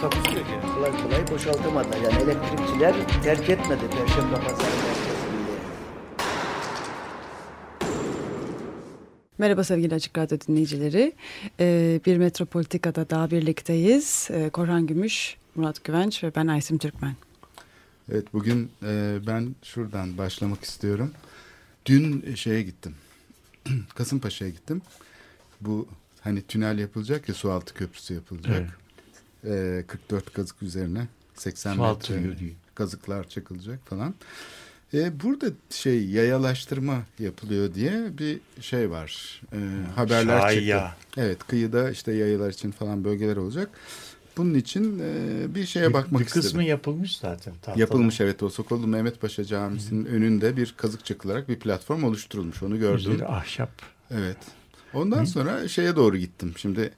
Takusuyor ki. kolay kolay boşaltamadılar. Yani elektrikçiler terk etmedi Perşembe Pazarı merkezini. Merhaba sevgili Açık Radyo dinleyicileri. Ee, bir Metropolitika'da daha birlikteyiz. Ee, Korhan Gümüş, Murat Güvenç ve ben Aysim Türkmen. Evet bugün e, ben şuradan başlamak istiyorum. Dün şeye gittim. Kasımpaşa'ya gittim. Bu hani tünel yapılacak ya sualtı köprüsü yapılacak. E, 44 kazık üzerine 80 Sualtı metre kazıklar çakılacak falan. E, burada şey yayalaştırma yapılıyor diye bir şey var. E, haberler Şaya. çıktı. Evet kıyıda işte yayalar için falan bölgeler olacak. Bunun için e, bir şeye Bir- bakmak bir kısmı istedim. yapılmış zaten. tahtadan. Yapılmış evet o Sokollu Mehmet Paşa Camisi'nin önünde bir kazık çakılarak bir platform oluşturulmuş onu gördüm. Üzeri ahşap. Evet. Ondan sonra şeye doğru gittim. Şimdi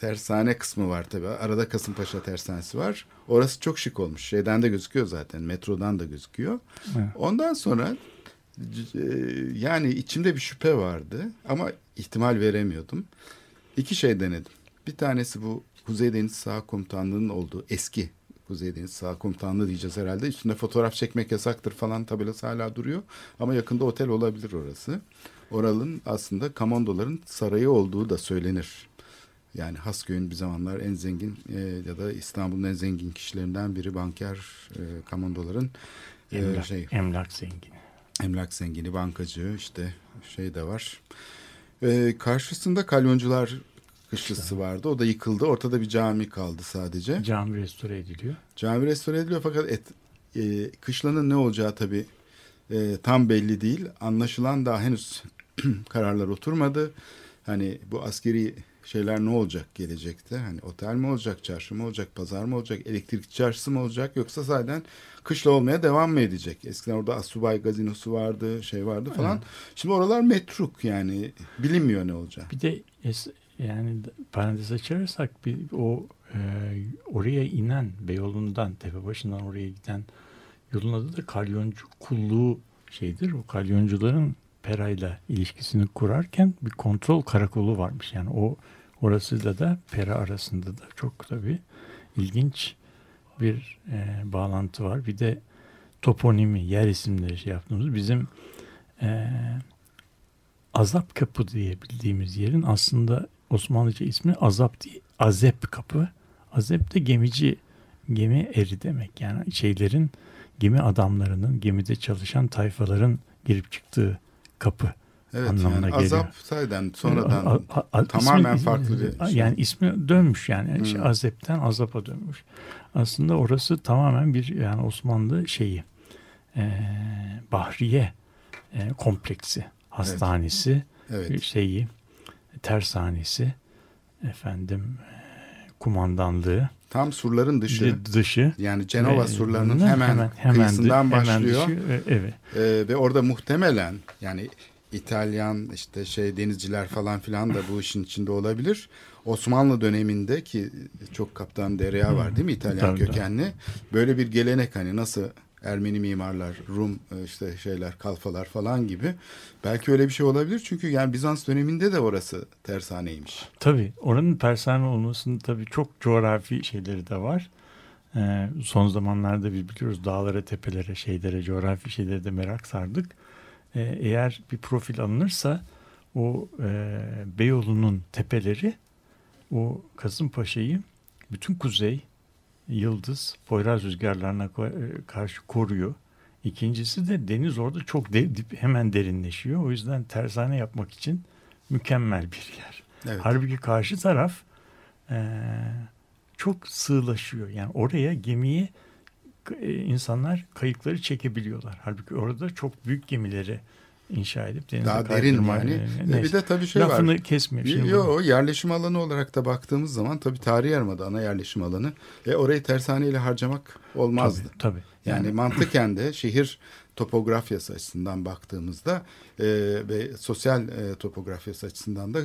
tersane kısmı var tabii. Arada Kasımpaşa tersanesi var. Orası çok şık olmuş. Şeyden de gözüküyor zaten. Metrodan da gözüküyor. Evet. Ondan sonra e, yani içimde bir şüphe vardı ama ihtimal veremiyordum. İki şey denedim. Bir tanesi bu Kuzey Deniz Sağ Komutanlığı'nın olduğu eski Kuzey Deniz Sağ Komutanlığı diyeceğiz herhalde. Üstünde fotoğraf çekmek yasaktır falan tabelası hala duruyor. Ama yakında otel olabilir orası. Oralın aslında kamandoların sarayı olduğu da söylenir. Yani Hasköy'ün bir zamanlar en zengin e, ya da İstanbul'un en zengin kişilerinden biri banker e, kamandoların e, Emlak, şey emlak zengini. emlak zengini, bankacı işte şey de var. Ee, karşısında kalyoncular kışlası vardı. O da yıkıldı. Ortada bir cami kaldı sadece. Cami restore ediliyor. Cami restore ediliyor fakat et, e, kışlanın ne olacağı tabii e, tam belli değil. Anlaşılan daha henüz kararlar oturmadı. Hani bu askeri şeyler ne olacak gelecekte? Hani otel mi olacak, çarşı mı olacak, pazar mı olacak, elektrik çarşısı mı olacak yoksa zaten kışla olmaya devam mı edecek? Eskiden orada Asubay gazinosu vardı, şey vardı falan. Şimdi oralar metruk yani bilinmiyor ne olacak. Bir de yani parantez açarsak bir o e, oraya inen Beyoğlu'ndan Tepebaşı'ndan oraya giden yolun adı da kalyoncu kulluğu şeydir. O kalyoncuların Pera'yla ilişkisini kurarken bir kontrol karakolu varmış. Yani o orasıyla da Pera arasında da çok tabii ilginç bir e, bağlantı var. Bir de toponimi, yer isimleri şey yaptığımız bizim e, Azap Kapı diye bildiğimiz yerin aslında Osmanlıca ismi Azap diye Azep Kapı. Azep de gemici gemi eri demek. Yani şeylerin gemi adamlarının gemide çalışan tayfaların girip çıktığı kapı. Evet anlamına yani geliyor. azap sayeden sonradan A- a- a- tamamen ismi- farklı bir şey. Yani ismi dönmüş yani. Hmm. Şey, Azep'ten Azap'a dönmüş. Aslında orası tamamen bir yani Osmanlı şeyi e, Bahriye e, kompleksi. Hastanesi, evet. şeyi, tersanesi, efendim kumandanlığı, Tam surların dışı. dı- dışı. Yani Cenova ve- surlarının hemen, hemen kıyısından dı- hemen başlıyor. dışı, e, evet. Ee, ve orada muhtemelen yani İtalyan işte şey denizciler falan filan da bu işin içinde olabilir. Osmanlı döneminde ki çok kaptan Derya var değil mi İtalyan Tabii, kökenli. Böyle bir gelenek hani nasıl Ermeni mimarlar, Rum e, işte şeyler, kalfalar falan gibi. Belki öyle bir şey olabilir. Çünkü yani Bizans döneminde de orası tersaneymiş. Tabii oranın tersane olmasının tabii çok coğrafi şeyleri de var. Ee, son zamanlarda biz biliyoruz dağlara, tepelere, şeylere, coğrafi şeylere de merak sardık. Ee, eğer bir profil alınırsa o e, Beyoğlu'nun tepeleri o Kasımpaşa'yı bütün kuzey, yıldız, Poyraz rüzgarlarına e, karşı koruyor. İkincisi de deniz orada çok de- dip- hemen derinleşiyor. O yüzden tersane yapmak için mükemmel bir yer. Evet. Halbuki karşı taraf eee, çok sığlaşıyor. Yani oraya gemiyi e, insanlar kayıkları çekebiliyorlar. Halbuki orada çok büyük gemileri inşa edip denize Daha derin kaydırma. yani. e, neyse. bir de tabii şey Lafını var. kesmiyor. Şimdi bu- Yok yerleşim alanı olarak da baktığımız zaman tabii tarihi yarımada ana yerleşim alanı. E, orayı tersaneyle harcamak olmazdı. Tabii, tabii. Yani, mantıken de şehir topografyası açısından baktığımızda e, ve sosyal e, topografyası açısından da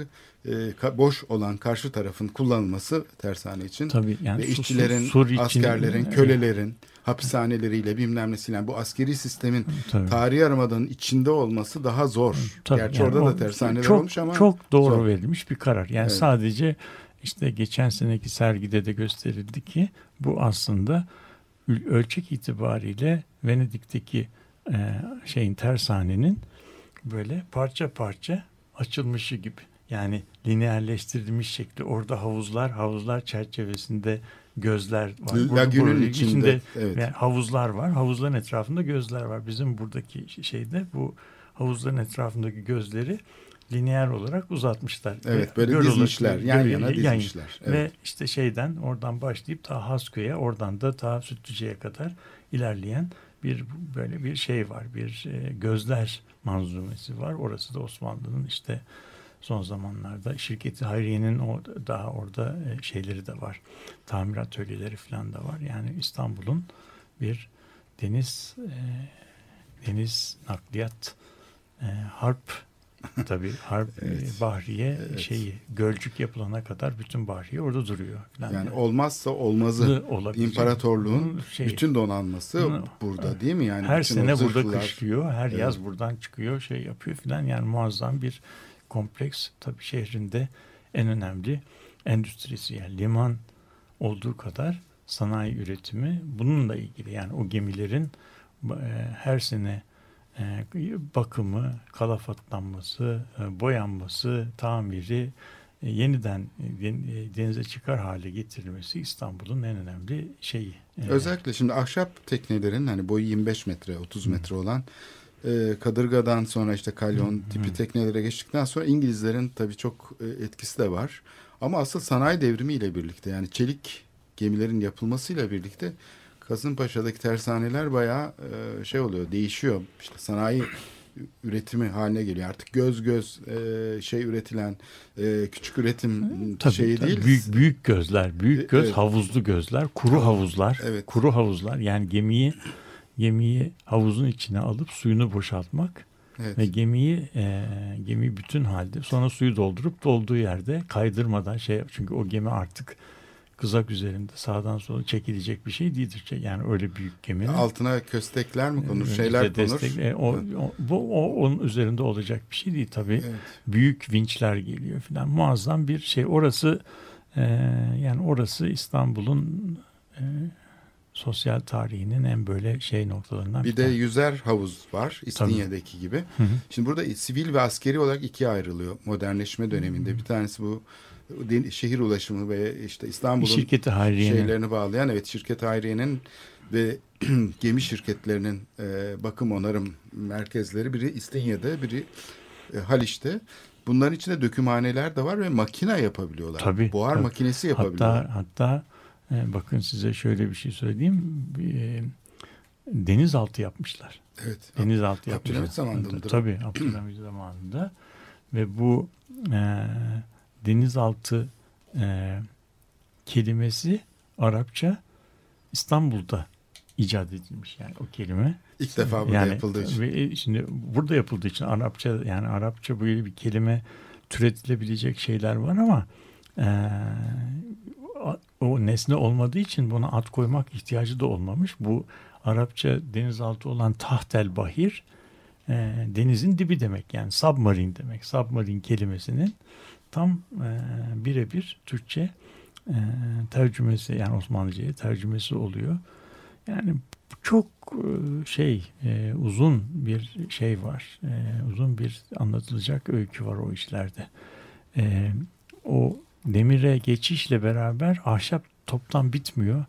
e, boş olan karşı tarafın kullanılması tersane için Tabii yani ve su- su- işçilerin, sur için- askerlerin, Evet. kölelerin hapishaneleriyle bilmem nesiyle yani bu askeri sistemin Tabii. tarihi yarımadanın içinde olması daha zor. Tabii, Gerçi yani orada da tersaneler çok, olmuş ama çok doğru zor. verilmiş bir karar. Yani Evet. sadece işte geçen seneki sergide de gösterildi ki bu aslında ölçek itibariyle Venedik'teki e, şeyin tersanenin böyle parça parça açılmışı gibi. Yani lineerleştirilmiş şekli. Orada havuzlar, havuzlar çerçevesinde gözler var. Burada- Lagünün burada içinde, evet. yani havuzlar var. Havuzların etrafında gözler var. Bizim buradaki şeyde bu havuzların etrafındaki gözleri lineer olarak uzatmışlar. Evet Ve böyle göl olarak- dizmişler yan göl- yana yan- dizmişler. Ve Evet. işte şeyden oradan başlayıp ta Hasköy'e oradan da ta Sütlüce'ye kadar ilerleyen bir böyle bir şey var. Bir e, gözler manzumesi var. Orası da Osmanlı'nın işte son zamanlarda şirketi Hayriye'nin o daha orada e, şeyleri de var. Tamir atölyeleri falan da var. Yani İstanbul'un bir deniz e, deniz nakliyat e, harp tabii harp e, Evet. bahriye Evet. şeyi gölcük yapılana kadar bütün bahriye orada duruyor. falan. Yani olmazsa olmazı olabilecek. imparatorluğun Şey, bütün donanması Hı. burada değil mi? Yani her sene burada kışlıyor, her Evet. yaz buradan çıkıyor, şey yapıyor filan. Yani muazzam bir kompleks. Tabii şehrinde en önemli endüstrisi yani liman olduğu kadar sanayi üretimi bununla ilgili. Yani o gemilerin e, her sene bakımı, kalafatlanması, e, boyanması, tamiri, e, yeniden e, den- denize çıkar hale getirilmesi İstanbul'un en önemli şeyi. E, Özellikle şimdi ahşap teknelerin hani boyu 25 metre 30 metre olan kadırgadan sonra işte kalyon tipi teknelere geçtikten sonra İngilizlerin tabii çok etkisi de var. Ama asıl sanayi devrimiyle birlikte yani çelik gemilerin yapılmasıyla birlikte Kasımpaşa'daki tersaneler bayağı e, şey oluyor değişiyor. İşte sanayi üretimi haline geliyor. Artık göz göz e, şey üretilen e, küçük üretim Tabii, şeyi tabii. değil. Büyük büyük gözler, büyük göz, Evet. havuzlu gözler, kuru havuzlar, Evet. kuru havuzlar. Yani gemiyi gemiyi havuzun içine alıp suyunu boşaltmak Evet. ve gemiyi e, gemi bütün halde sonra suyu doldurup dolduğu yerde kaydırmadan şey çünkü o gemi artık kızak üzerinde sağdan sola çekilecek bir şey değildir. Yani öyle büyük geminin Altına köstekler mi konur, şeyler konur. destek- e, o, o- bu o, onun üzerinde olacak bir şey değil tabii Evet. büyük vinçler geliyor filan muazzam bir şey orası e, yani orası İstanbul'un e, sosyal tarihinin en böyle şey noktalarından Bir de tanesi. yüzer havuz var İstinye'deki gibi. Hı hı. Şimdi burada sivil ve askeri olarak ikiye ayrılıyor modernleşme döneminde. Bir tanesi bu şehir ulaşımı ve işte İstanbul'un şeylerini bağlayan evet şirket Hayriye'nin ve gemi şirketlerinin e, bakım onarım merkezleri biri İstinye'de biri e, Haliç'te. Bunların içinde dökümhaneler de var ve makine yapabiliyorlar. Tabii, Buhar tabii. makinesi yapabiliyorlar. hatta hatta e, bakın size şöyle bir şey söyleyeyim e, denizaltı yapmışlar. evet. denizaltı yapmışlar. Abdülhamit zamanında mıdır? Tabii Abdülhamit zamanında ve bu e, denizaltı e, kelimesi Arapça İstanbul'da icat edilmiş yani o kelime. İlk defa burada yani, yapıldığı için. Ve e, şimdi burada yapıldığı için Arapça yani Arapça böyle bir kelime türetilebilecek şeyler var ama e, o- o nesne olmadığı için buna ad koymak ihtiyacı da olmamış. Bu Arapça denizaltı olan tahtel bahir e, denizin dibi demek yani submarine demek. Submarine kelimesinin tam e, birebir Türkçe e, tercümesi yani Osmanlıca'ya tercümesi oluyor. Yani çok e, şey e, uzun bir şey var. E, uzun bir anlatılacak öykü var o işlerde. E, o demire geçişle beraber ahşap toptan bitmiyor.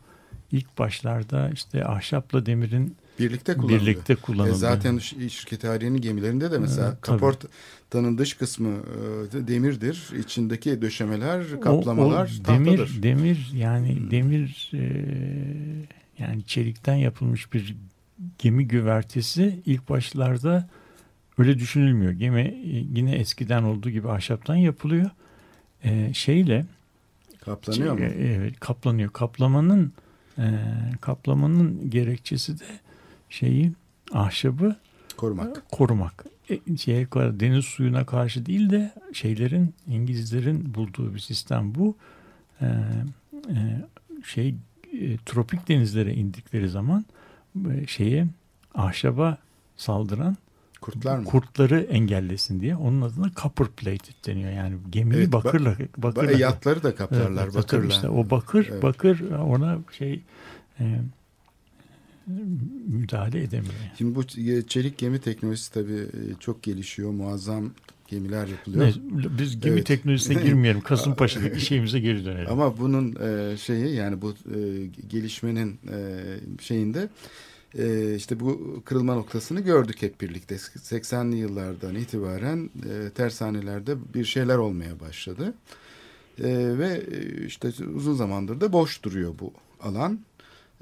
İlk başlarda işte ahşapla demirin Birlikte kullanılıyor. birlikte E kullanıldı. zaten ş- şirket hariyenin gemilerinde de mesela tabii. kaportanın dış kısmı e, demirdir. İçindeki döşemeler, O- kaplamalar o tahtadır. demir, demir yani Hmm. demir e, yani çelikten yapılmış bir gemi güvertesi ilk başlarda öyle düşünülmüyor. Gemi e, yine eskiden olduğu gibi ahşaptan yapılıyor. E, şeyle Kaplanıyor mu? e, Evet, kaplanıyor. Kaplamanın e, kaplamanın gerekçesi de şeyi ahşabı Korumak. korumak. E, şeye, deniz suyuna karşı değil de şeylerin İngilizlerin bulduğu bir sistem bu. E, e, şey e, tropik denizlere indikleri zaman e, şeye ahşaba saldıran Kurtlar mı? kurtları engellesin diye onun adına copper plated deniyor. Yani gemiyi Evet, ba- bakırla bakırla Yatları da kaplarlar Evet, bakırla. işte o bakır Evet. bakır ona şey e, müdahale edemiyor. Şimdi bu çelik gemi teknolojisi tabii e, çok gelişiyor. Muazzam gemiler yapılıyor. Ne, biz gemi Evet. teknolojisine girmeyelim. Kasımpaşa'daki şeyimize geri dönelim. Ama bunun e, şeyi yani bu e, gelişmenin e, şeyinde e, işte bu kırılma noktasını gördük hep birlikte. 80'li yıllardan itibaren e, tersanelerde bir şeyler olmaya başladı. E, ve işte uzun zamandır da boş duruyor bu alan.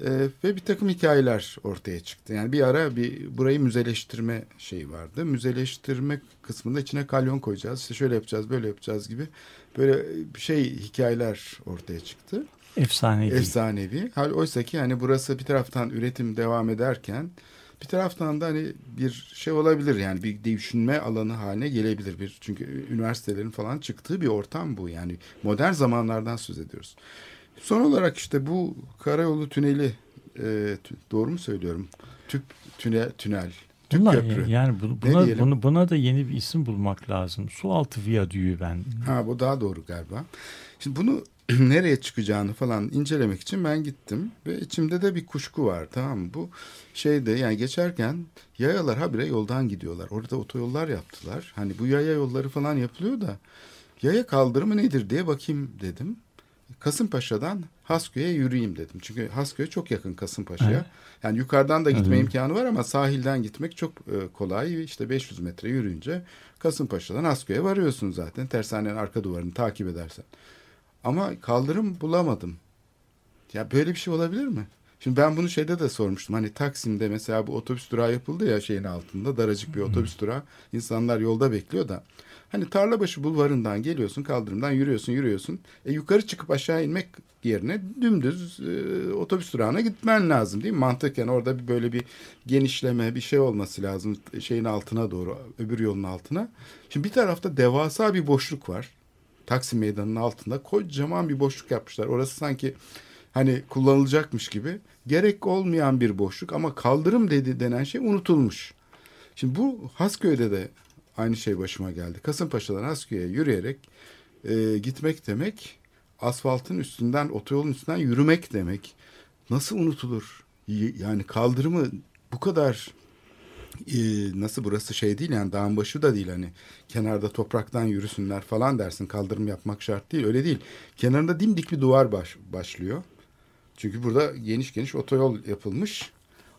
E, ve bir takım hikayeler ortaya çıktı. Yani bir ara bir burayı müzeleştirme şeyi vardı. Müzeleştirme kısmında içine kalyon koyacağız. İşte şöyle yapacağız, böyle yapacağız gibi böyle şey hikayeler ortaya çıktı. Efsane değil. Efsanevi. Hal oysa ki yani burası bir taraftan üretim devam ederken bir taraftan da hani bir şey olabilir yani bir düşünme alanı haline gelebilir bir çünkü üniversitelerin falan çıktığı bir ortam bu yani modern zamanlardan söz ediyoruz. Son olarak işte bu karayolu tüneli e, doğru mu söylüyorum? Tüp tünel tünel. Tüp Bunlar, köprü. yani bu- buna, bunu, buna da yeni bir isim bulmak lazım. Sualtı viyadüğü ben. Ha bu daha doğru galiba. Şimdi bunu nereye çıkacağını falan incelemek için ben gittim ve içimde de bir kuşku var tamam mı? Bu şeyde yani geçerken yayalar habire yoldan gidiyorlar. Orada otoyollar yaptılar. Hani bu yaya yolları falan yapılıyor da yaya kaldırımı nedir diye bakayım dedim. Kasımpaşa'dan Hasköy'e yürüyeyim dedim. Çünkü Hasköy çok yakın Kasımpaşa'ya. Evet. Yani yukarıdan da gitme hı. imkanı var ama sahilden gitmek çok e, kolay. İşte 500 metre yürüyünce Kasımpaşa'dan Hasköy'e varıyorsun zaten. Tersanenin arka duvarını takip edersen. Ama kaldırım bulamadım. Ya böyle bir şey olabilir mi? Şimdi ben bunu şeyde de sormuştum. Hani Taksim'de mesela bu otobüs durağı yapıldı ya şeyin altında. Daracık bir otobüs durağı. İnsanlar yolda bekliyor da. Hani Tarlabaşı bulvarından geliyorsun kaldırımdan yürüyorsun yürüyorsun. E yukarı çıkıp aşağı inmek yerine dümdüz e, otobüs durağına gitmen lazım değil mi? Mantıken orada bir böyle bir genişleme bir şey olması lazım şeyin altına doğru öbür yolun altına. Şimdi bir tarafta devasa bir boşluk var. Taksim Meydanı'nın altında kocaman bir boşluk yapmışlar. Orası sanki hani kullanılacakmış gibi. Gerek olmayan bir boşluk ama kaldırım dedi denen şey unutulmuş. Şimdi bu Hasköy'de de aynı şey başıma geldi. Kasımpaşa'dan Hasköy'e yürüyerek e, gitmek demek asfaltın üstünden otoyolun üstünden yürümek demek. Nasıl unutulur? Yani kaldırımı bu kadar e, nasıl burası şey değil yani dağın başı da değil hani kenarda topraktan yürüsünler falan dersin kaldırım yapmak şart değil öyle değil. Kenarında dimdik bir duvar baş, başlıyor. Çünkü burada geniş geniş otoyol yapılmış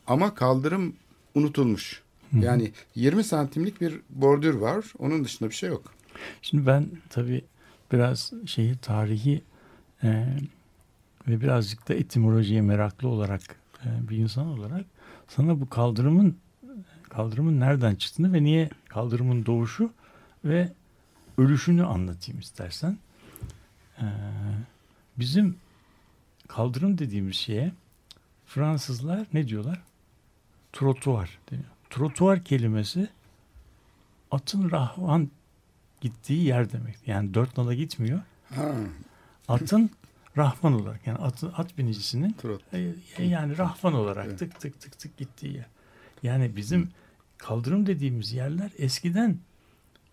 ama kaldırım unutulmuş. Yani 20 santimlik bir bordür var. Onun dışında bir şey yok. Şimdi ben tabii biraz şeyi tarihi e, ve birazcık da etimolojiye meraklı olarak e, bir insan olarak sana bu kaldırımın kaldırımın nereden çıktığını ve niye kaldırımın doğuşu ve ölüşünü anlatayım istersen. E, bizim kaldırım dediğimiz şeye Fransızlar ne diyorlar? Trotuar deniyor. Trotuar kelimesi atın rahvan gittiği yer demek. Yani dört nala gitmiyor. Ha, Atın rahvan olarak yani atı, at binicisinin trot. e, yani rahvan olarak Evet. tık tık tık tık gittiği yer. Yani bizim kaldırım dediğimiz yerler eskiden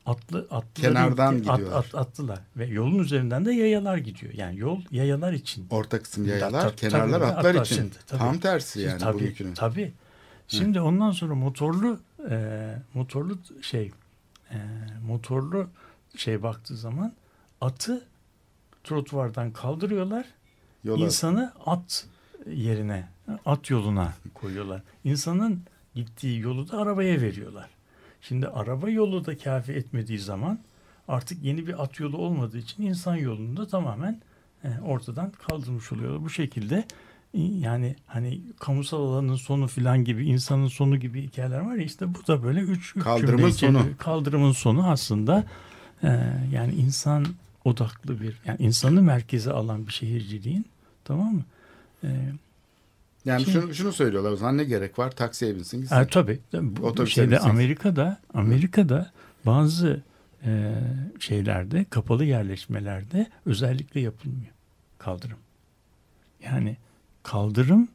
atlı atlı Kenardan at, gidiyorlar. at, atlılar ve yolun üzerinden de yayalar gidiyor. Yani yol yayalar için. Orta kısım Ta- yayalar, ta- kenarlar tabii, atlar atlar için. için, tabii. Tam tersi yani tabii, bugünkünün. Tabii. Şimdi ondan sonra motorlu e, motorlu şey e, motorlu şey baktığı zaman atı trotuvardan kaldırıyorlar. Yola. insanı at yerine, at yoluna koyuyorlar. İnsanın gittiği yolu da arabaya veriyorlar. Şimdi araba yolu da kafi etmediği zaman artık yeni bir at yolu olmadığı için insan yolunu da tamamen e, ortadan kaldırmış oluyorlar. Bu şekilde yani hani kamusal alanın sonu filan gibi insanın sonu gibi hikayeler var ya işte bu da böyle üç, üç Kaldırımın sonu. içeriyor. Kaldırımın sonu aslında e, yani insan odaklı bir yani insanı merkeze alan bir şehirciliğin tamam mı? E, Yani Şimdi- şunu, şunu söylüyorlar o zaman ne gerek var taksiye binsin gitsin. Ha, tabii. tabii. Bu Otobüse şeyde bineceksin. Amerika'da Amerika'da bazı e, şeylerde kapalı yerleşmelerde özellikle yapılmıyor kaldırım. Yani kaldırım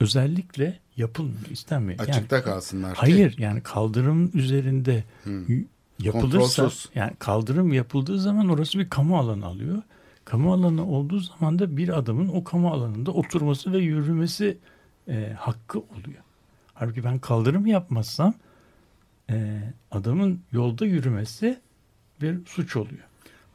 özellikle yapılmıyor, istenmiyor. Yani- Açıkta kalsınlar. ki. hayır yani kaldırım üzerinde y- yapılırsa Kontrolsüz. yani kaldırım yapıldığı zaman orası bir kamu alanı alıyor. Kamu alanı olduğu zaman da bir adamın o kamu alanında oturması ve yürümesi e, hakkı oluyor. Halbuki ben kaldırım yapmazsam e, adamın yolda yürümesi bir suç oluyor.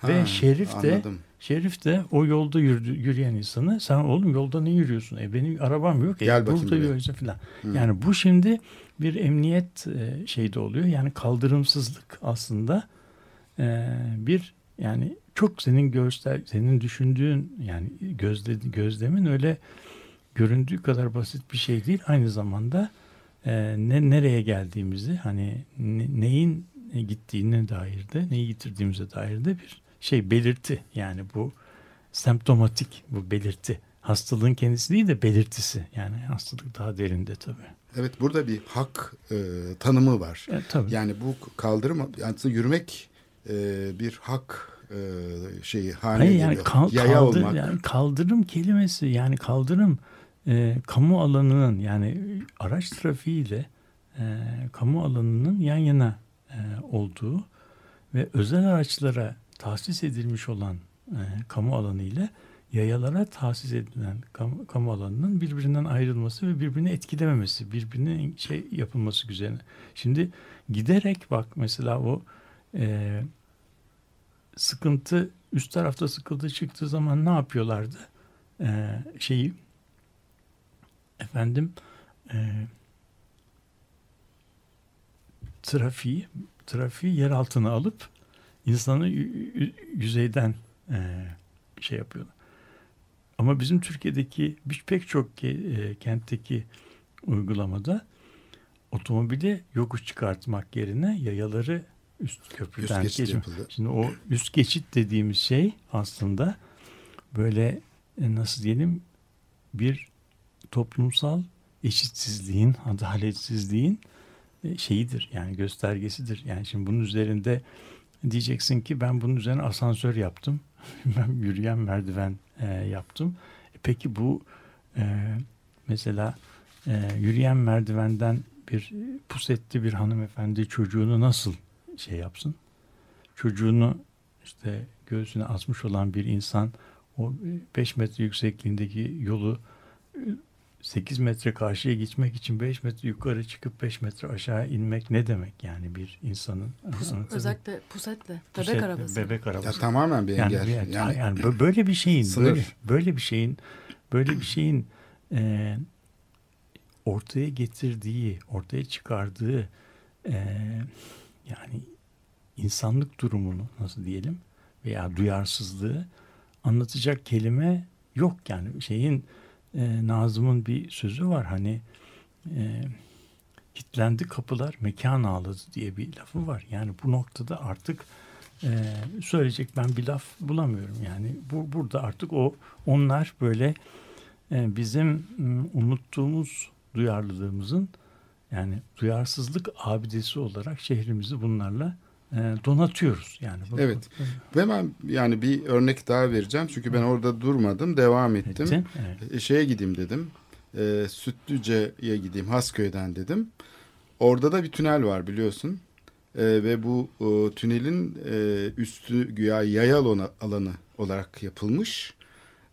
Ve Ha, şerif de anladım. Şerif de o yolda yürüdü, yürüyen insanı sen oğlum yolda ne yürüyorsun? E benim arabam yok. E, Gel burada yürüyorsun falan. Yani bu şimdi bir emniyet e, şeyde oluyor. Yani kaldırımsızlık aslında e, bir yani çok senin göster senin düşündüğün yani gözle, gözlemin öyle göründüğü kadar basit bir şey değil. Aynı zamanda e, ne nereye geldiğimizi hani ne- neyin gittiğine dair de neyi yitirdiğimize dair de bir şey belirti. Yani bu semptomatik bu belirti. Hastalığın kendisi değil de belirtisi. Yani hastalık daha derinde tabii. Evet burada bir hak e, tanımı var. E, tabii. Yani bu kaldırım yani aslında yürümek e, bir hak e, şeyi haline Hayır yani, geliyor. kal- Yaya kaldır- olmak. yani kaldırım kelimesi yani kaldırım e, kamu alanının yani araç trafiğiyle e, kamu alanının yan yana e, olduğu ve özel araçlara tahsis edilmiş olan e, kamu alanı ile yayalara tahsis edilen kamu, kamu alanının birbirinden ayrılması ve birbirini etkilememesi, birbirine şey yapılması güzel. Şimdi giderek bak mesela o e, sıkıntı üst tarafta sıkıntı çıktığı zaman ne yapıyorlardı? Ee, şeyi efendim e, trafiği trafiği yer altına alıp insanı yüzeyden e, şey yapıyorlar. Ama bizim Türkiye'deki pek çok e, kentteki uygulamada otomobili yokuş çıkartmak yerine yayaları üst köprüden geçit geçme- yapıldı. Şimdi o üst geçit dediğimiz şey aslında böyle e, nasıl diyelim bir toplumsal eşitsizliğin, adaletsizliğin şeyidir yani göstergesidir. Yani şimdi bunun üzerinde diyeceksin ki ben bunun üzerine asansör yaptım. ben yürüyen merdiven e, yaptım. E, peki bu e, mesela e, yürüyen merdivenden bir pusetli bir hanımefendi çocuğunu nasıl şey yapsın? Çocuğunu işte göğsüne asmış olan bir insan o 5 metre yüksekliğindeki yolu 8 metre karşıya geçmek için 5 metre yukarı çıkıp 5 metre aşağı inmek ne demek yani bir insanın Pus- özellikle pusetle. Bebek arabası. Bebek Ya arabası. tamamen bir Yani, engel. yani, Yani, yani bö- böyle bir şeyin Sınır. böyle böyle bir şeyin böyle bir şeyin e, ortaya getirdiği, ortaya çıkardığı e, yani insanlık durumunu nasıl diyelim veya duyarsızlığı anlatacak kelime yok yani şeyin e, Nazım'ın bir sözü var hani e, kilitlendi kapılar mekan ağladı diye bir lafı var. Yani bu noktada artık e, söyleyecek ben bir laf bulamıyorum. Yani bu burada artık o onlar böyle e, bizim unuttuğumuz duyarlılığımızın yani duyarsızlık abidesi olarak şehrimizi bunlarla donatıyoruz. Yani bu- Evet. Ve ben yani bir örnek daha vereceğim. Çünkü ben orada durmadım. Devam ettim. Ettin, evet. E, şeye gideyim dedim. E, Sütlüce'ye gideyim Hasköy'den dedim. Orada da bir tünel var biliyorsun. E, ve bu e, tünelin e, üstü güya yaya alanı, alanı olarak yapılmış.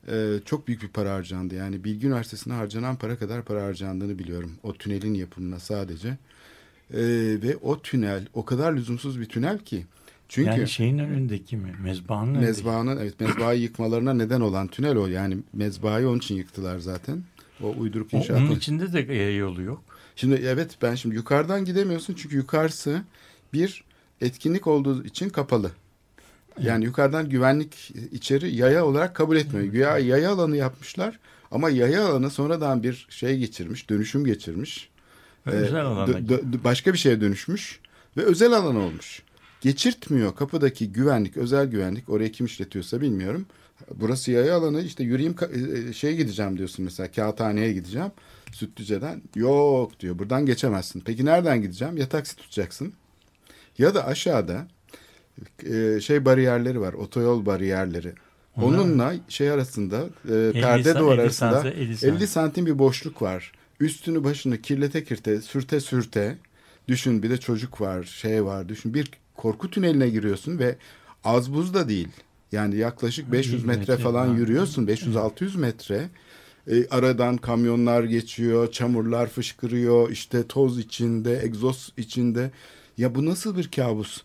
E, çok büyük bir para harcandı. Yani Bilgi Üniversitesi'ne harcanan para kadar para harcandığını biliyorum. O tünelin yapımına sadece. E, ve o tünel o kadar lüzumsuz bir tünel ki. Çünkü yani şeyin önündeki mi? Mezbahanın önündeki. Mezbahanın evet mezbahayı yıkmalarına neden olan tünel o. Yani mezbahayı onun için yıktılar zaten. O uyduruk inşaat. Onun içinde de yaya yolu yok. Şimdi evet ben şimdi yukarıdan gidemiyorsun çünkü yukarısı bir etkinlik olduğu için kapalı. Yani yukarıdan güvenlik içeri yaya olarak kabul etmiyor. Güya yaya alanı yapmışlar Ama yaya alanı sonradan bir şey geçirmiş, dönüşüm geçirmiş. Ve Ee, özel alana başka bir şeye dönüşmüş ve özel alan olmuş. Geçirtmiyor kapıdaki güvenlik, özel güvenlik orayı kim işletiyorsa bilmiyorum. Burası yaya alanı işte yürüyeyim ka- e, şeye gideceğim diyorsun mesela kağıthaneye gideceğim. Sütlüce'den yok diyor buradan geçemezsin. Peki nereden gideceğim? Ya taksi tutacaksın ya da aşağıda e, şey bariyerleri var otoyol bariyerleri. Onunla şey arasında e, 50 perde duvar 50 arasında santim, 50 santim. 50 santim bir boşluk var. Üstünü başını kirlete kirte sürte sürte düşün bir de çocuk var şey var düşün bir korku tüneline giriyorsun ve az buz da değil. Yani yaklaşık 500 100 metre metre falan yürüyorsun 500-600 metre. E, aradan kamyonlar geçiyor, çamurlar fışkırıyor, işte toz içinde, egzoz içinde. Ya bu nasıl bir kabus?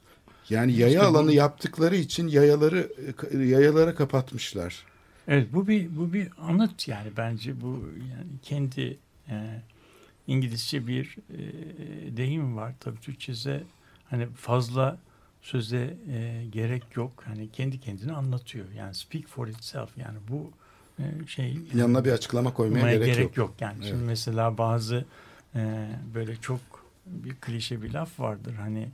Yani yaya İşte bu- alanı yaptıkları için yayaları yayalara kapatmışlar. Evet bu bir bu bir anıt yani bence bu yani kendi e, İngilizce bir e, deyim var tabii Türkçe'de hani fazla söze e, gerek yok hani kendi kendine anlatıyor yani speak for itself yani bu e, şey Yanına bir açıklama koymaya Koymaya gerek, yok. Yani Evet. şimdi mesela bazı e, böyle çok bir klişe bir laf vardır. Hani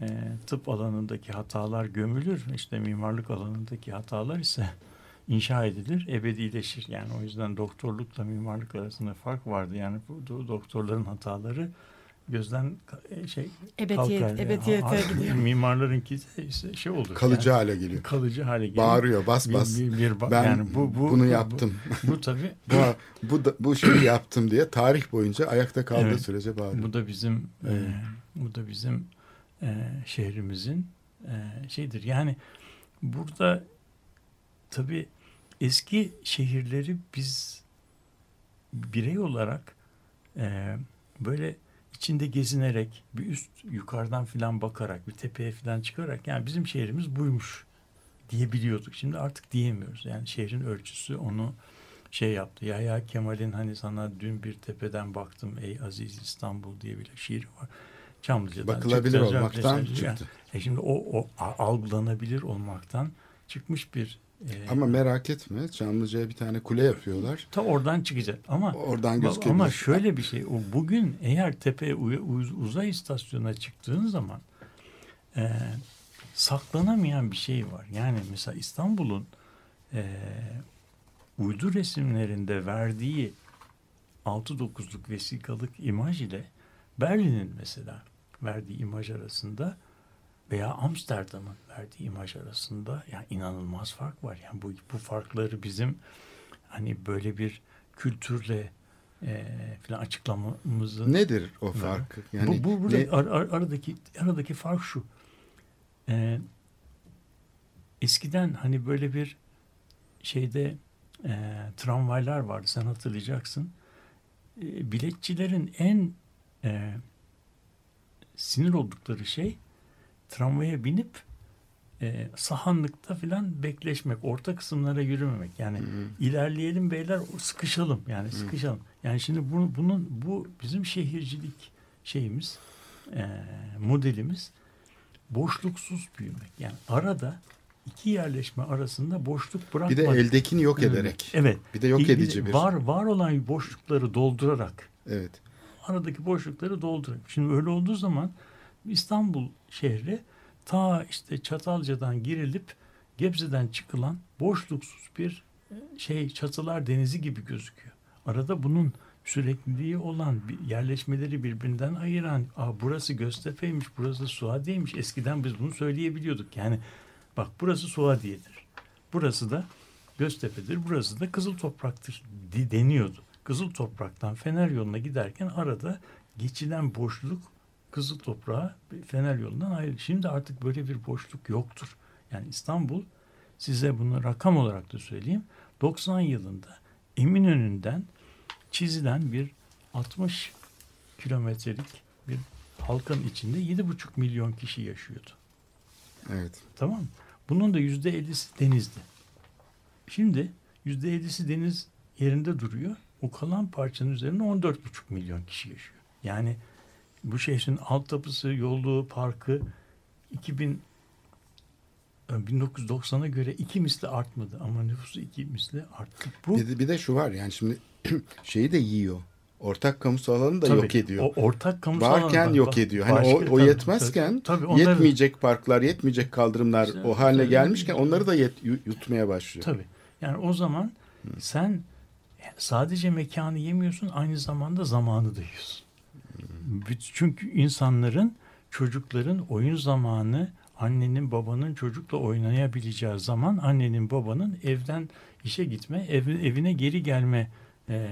e, tıp alanındaki hatalar gömülür. işte mimarlık alanındaki hatalar ise inşa edilir, ebedileşir. Yani o yüzden doktorlukla mimarlık arasında fark vardı. Yani bu do- doktorların hataları gözden ka- şey Ebediyet, kalkar. ebediyete Ha- gidiyor. Mimarlarınki de işte şey olur. Kalıcı yani, hale geliyor. kalıcı hale gelir. Bağırıyor bas bas. Bir, bir, bir ba- ben yani bu, bu, bunu bu- yaptım. Bu, bu tabii bu bu da, bu şeyi yaptım diye tarih boyunca ayakta kaldığı Evet. sürece bağırıyor. Bu da bizim Evet. e, bu da bizim e, şehrimizin e, şeydir. Yani burada tabii eski şehirleri biz birey olarak e, böyle içinde gezinerek bir üst yukarıdan filan bakarak bir tepeye filan çıkarak yani bizim şehrimiz buymuş diyebiliyorduk. Şimdi artık diyemiyoruz. Yani şehrin ölçüsü onu şey yaptı. Yahya Kemal'in hani sana dün bir tepeden baktım ey aziz İstanbul diye bir şiiri var. Çamlıca'dan Bakılabilir çıktı, olmaktan Caddesi- Yani, çıktı. e şimdi o, o algılanabilir olmaktan çıkmış bir e, Ama merak etme Çamlıca'ya bir tane kule yapıyorlar. ta oradan çıkacak ama Oradan gözükebilir. Ama şöyle bir şey, o bugün eğer tepe uz- uzay istasyonuna çıktığın zaman e, saklanamayan bir şey var. Yani mesela İstanbul'un e, uydu resimlerinde verdiği 6-9'luk vesikalık imaj ile Berlin'in mesela verdiği imaj arasında veya Amsterdam'ın verdiği imaj arasında yani inanılmaz fark var. Yani bu, bu farkları bizim hani böyle bir kültürle e, falan açıklamamızı Nedir o fark? Yani bu, bu burada ne- ar- ar- aradaki aradaki fark şu. Ee, eskiden hani böyle bir şeyde e, tramvaylar vardı. Sen hatırlayacaksın. E, biletçilerin en e, sinir oldukları şey tramvaya binip e, sahanlıkta filan bekleşmek, orta kısımlara yürümemek. Yani ilerleyelim beyler, sıkışalım yani sıkışalım. Yani şimdi bunu, bunun bu bizim şehircilik şeyimiz, e, modelimiz boşluksuz büyümek. Yani arada iki yerleşme arasında boşluk bir bırakmak. de eldekini yok ederek. Evet. Bir de yok Bir- bir edici bir. Var, var olan boşlukları doldurarak Evet. aradaki boşlukları doldurun. Şimdi öyle olduğu zaman İstanbul şehri ta işte Çatalca'dan girilip Gebze'den çıkılan boşluksuz bir e, şey çatılar denizi gibi gözüküyor. Arada bunun sürekliliği olan yerleşmeleri birbirinden ayıran Aa, burası Göztepe'ymiş burası Suadiye'ymiş eskiden biz bunu söyleyebiliyorduk. Yani bak burası Suadiye'dir. Burası da Göztepe'dir. Burası da Kızıl Toprak'tır deniyordu. Kızıl Toprak'tan Fener yoluna giderken arada geçilen boşluk Kızıl Toprağa Fener yolundan ayrı. Şimdi artık böyle bir boşluk yoktur. Yani İstanbul size bunu rakam olarak da söyleyeyim. 90 yılında Eminönü'nden çizilen bir 60 kilometrelik bir halkın içinde 7,5 milyon kişi yaşıyordu. Evet. Tamam mı? Bunun da yüzde ellisi denizdi. Şimdi yüzde ellisi deniz yerinde duruyor. O kalan parçanın üzerinde 14,5 milyon kişi yaşıyor. Yani bu şehrin altyapısı, yolu, parkı e, 1990'a göre iki misli artmadı ama nüfusu iki misli arttı. Bu Bir de, bir de şu var yani şimdi şeyi de yiyor. Ortak kamusal alanı da tabii, yok ediyor. O ortak kamusal Varken yok ediyor. Hani başka- o, o yetmezken tabii, tabii, onları- yetmeyecek parklar, yetmeyecek kaldırımlar İşte, o haline tabii. gelmişken onları da yet, yu- yutmaya başlıyor. Tabii. Yani o zaman sen sadece mekanı yemiyorsun aynı zamanda zamanı da yiyorsun. Çünkü insanların çocukların oyun zamanı annenin babanın çocukla oynayabileceği zaman annenin babanın evden işe gitme ev, evine geri gelme e,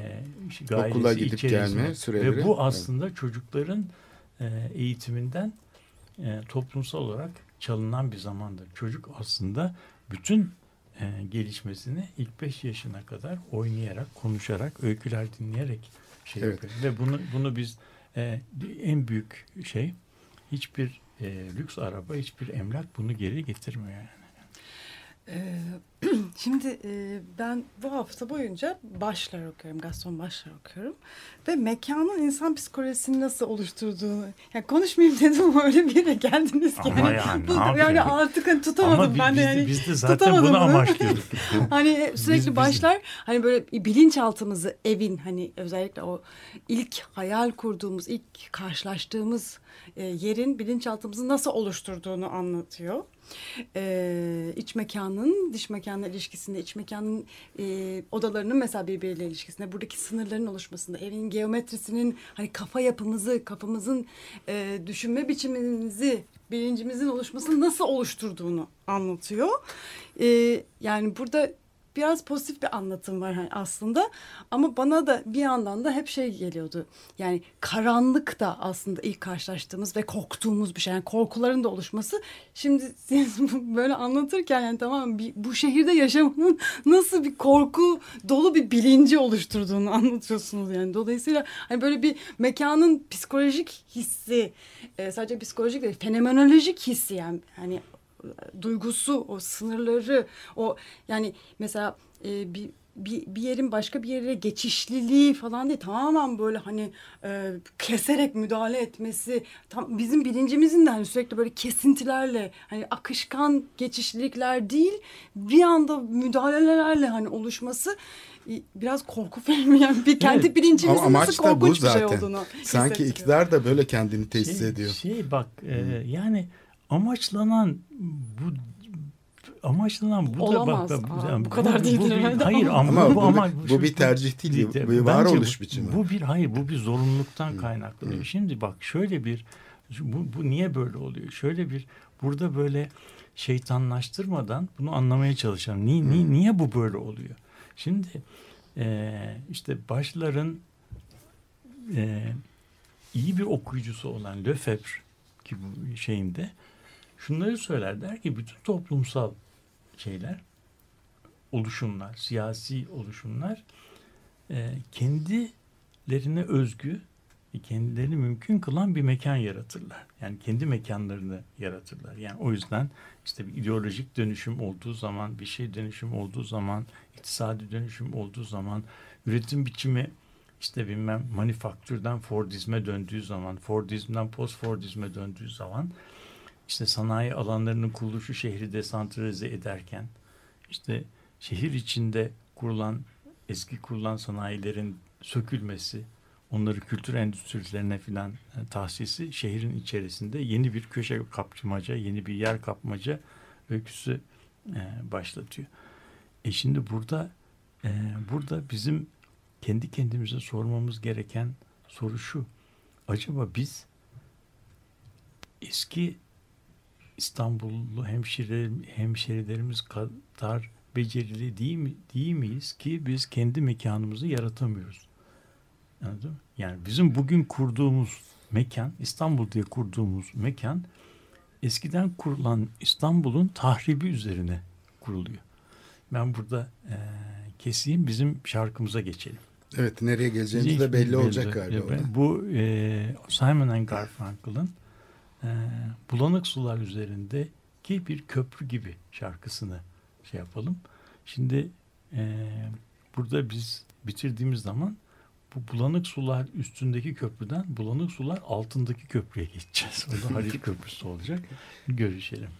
gayresi Okula gidip içerisinde. gelme süreleri. Ve bu aslında çocukların e, eğitiminden e, toplumsal olarak çalınan bir zamandır. Çocuk aslında bütün e, gelişmesini ilk 5 yaşına kadar oynayarak, konuşarak, öyküler dinleyerek şey Evet. yapıyor. Ve bunu bunu biz e, en büyük şey hiçbir e, lüks araba, hiçbir emlak bunu geri getirmiyor yani. Ee, Şimdi e, ben bu hafta boyunca başlar okuyorum, Gaston başlar okuyorum. Ve mekanın insan psikolojisini nasıl oluşturduğunu... Yani konuşmayayım dedim öyle bir yere geldiniz ki. Ama hani yani bu- yani artık hani tutamadım Ama ben de biz, yani. biz de zaten bunu bunu. amaçlıyorduk. Hani sürekli Biz- biz- başlar hani böyle bilinçaltımızı evin hani özellikle o ilk hayal kurduğumuz ilk karşılaştığımız e, yerin bilinçaltımızı nasıl oluşturduğunu anlatıyor. E, iç mekanın dış mekanla ilişkisinde iç mekanın e, odalarının mesela birbiriyle ilişkisinde buradaki sınırların oluşmasında evin geometrisinin hani kafa yapımızı kafamızın e, düşünme biçimimizi bilincimizin oluşmasını nasıl oluşturduğunu anlatıyor. E, yani burada biraz pozitif bir anlatım var hani aslında ama bana da bir yandan da hep şey geliyordu. Yani karanlık da aslında ilk karşılaştığımız ve korktuğumuz bir şey. Yani korkuların da oluşması. Şimdi siz böyle anlatırken yani tamam bir, bu şehirde yaşamanın nasıl bir korku dolu bir bilinci oluşturduğunu anlatıyorsunuz yani. Dolayısıyla hani böyle bir mekanın psikolojik hissi e, sadece psikolojik değil fenomenolojik hissi yani hani duygusu, o sınırları, o yani mesela e, bir bir, bir yerin başka bir yere geçişliliği falan değil tamamen böyle hani e, keserek müdahale etmesi tam bizim bilincimizin de hani sürekli böyle kesintilerle hani akışkan geçişlilikler değil bir anda müdahalelerle hani oluşması biraz korku filmi yani bir kendi Evet. bilincimizin Ama nasıl korkunç bir şey zaten. olduğunu Sanki iktidar da böyle kendini tesis şey, ediyor. Şey bak e, yani amaçlanan bu amaçlanan bu Olamaz. da bak, bak, Aa, yani bu kadar değildir bir- herhalde Hayır ama. ama, Ama bu, bu, ama bir, bu bir tercih değil, bir, bir varoluş bu, biçimi. Bu bir hayır bu bir zorunluluktan kaynaklanıyor. Şimdi bak şöyle bir bu, bu niye böyle oluyor? Şöyle bir burada böyle şeytanlaştırmadan bunu anlamaya çalışalım. Niye, niye, niye bu böyle oluyor? Şimdi e, işte başların e, iyi bir okuyucusu olan Lefebvre ki bu şeyinde şunları söyler der ki bütün toplumsal şeyler oluşumlar, siyasi oluşumlar e, kendilerine özgü, kendilerini mümkün kılan bir mekan yaratırlar. Yani kendi mekanlarını yaratırlar. Yani o yüzden işte bir ideolojik dönüşüm olduğu zaman, bir şey dönüşüm olduğu zaman, iktisadi dönüşüm olduğu zaman, üretim biçimi işte bilmem manifaktürden Fordizme döndüğü zaman, Fordizmden post-Fordizme döndüğü zaman işte sanayi alanlarının kuruluşu şehri desantralize ederken işte şehir içinde kurulan eski kurulan sanayilerin sökülmesi, onları kültür endüstrilerine filan e, tahsisi şehrin içerisinde yeni bir köşe kapmaca, yeni bir yer kapmaca öyküsü e, başlatıyor. E şimdi burada e, burada bizim kendi kendimize sormamız gereken soru şu. Acaba biz eski İstanbullu hemşire, hemşerilerimiz kadar becerili değil, mi, değil miyiz ki biz kendi mekanımızı yaratamıyoruz? Anladın mı? Yani bizim bugün kurduğumuz mekan, İstanbul diye kurduğumuz mekan eskiden kurulan İstanbul'un tahribi üzerine kuruluyor. Ben burada e, keseyim bizim şarkımıza geçelim. Evet nereye geleceğimiz de belli olacak belli. galiba. Bu e, Simon and Garfunkel'ın e, Bulanık Sular üzerindeki bir köprü gibi şarkısını şey yapalım. Şimdi e, burada biz bitirdiğimiz zaman bu bulanık sular üstündeki köprüden bulanık sular altındaki köprüye geçeceğiz. O da Halil Köprüsü olacak. Görüşelim.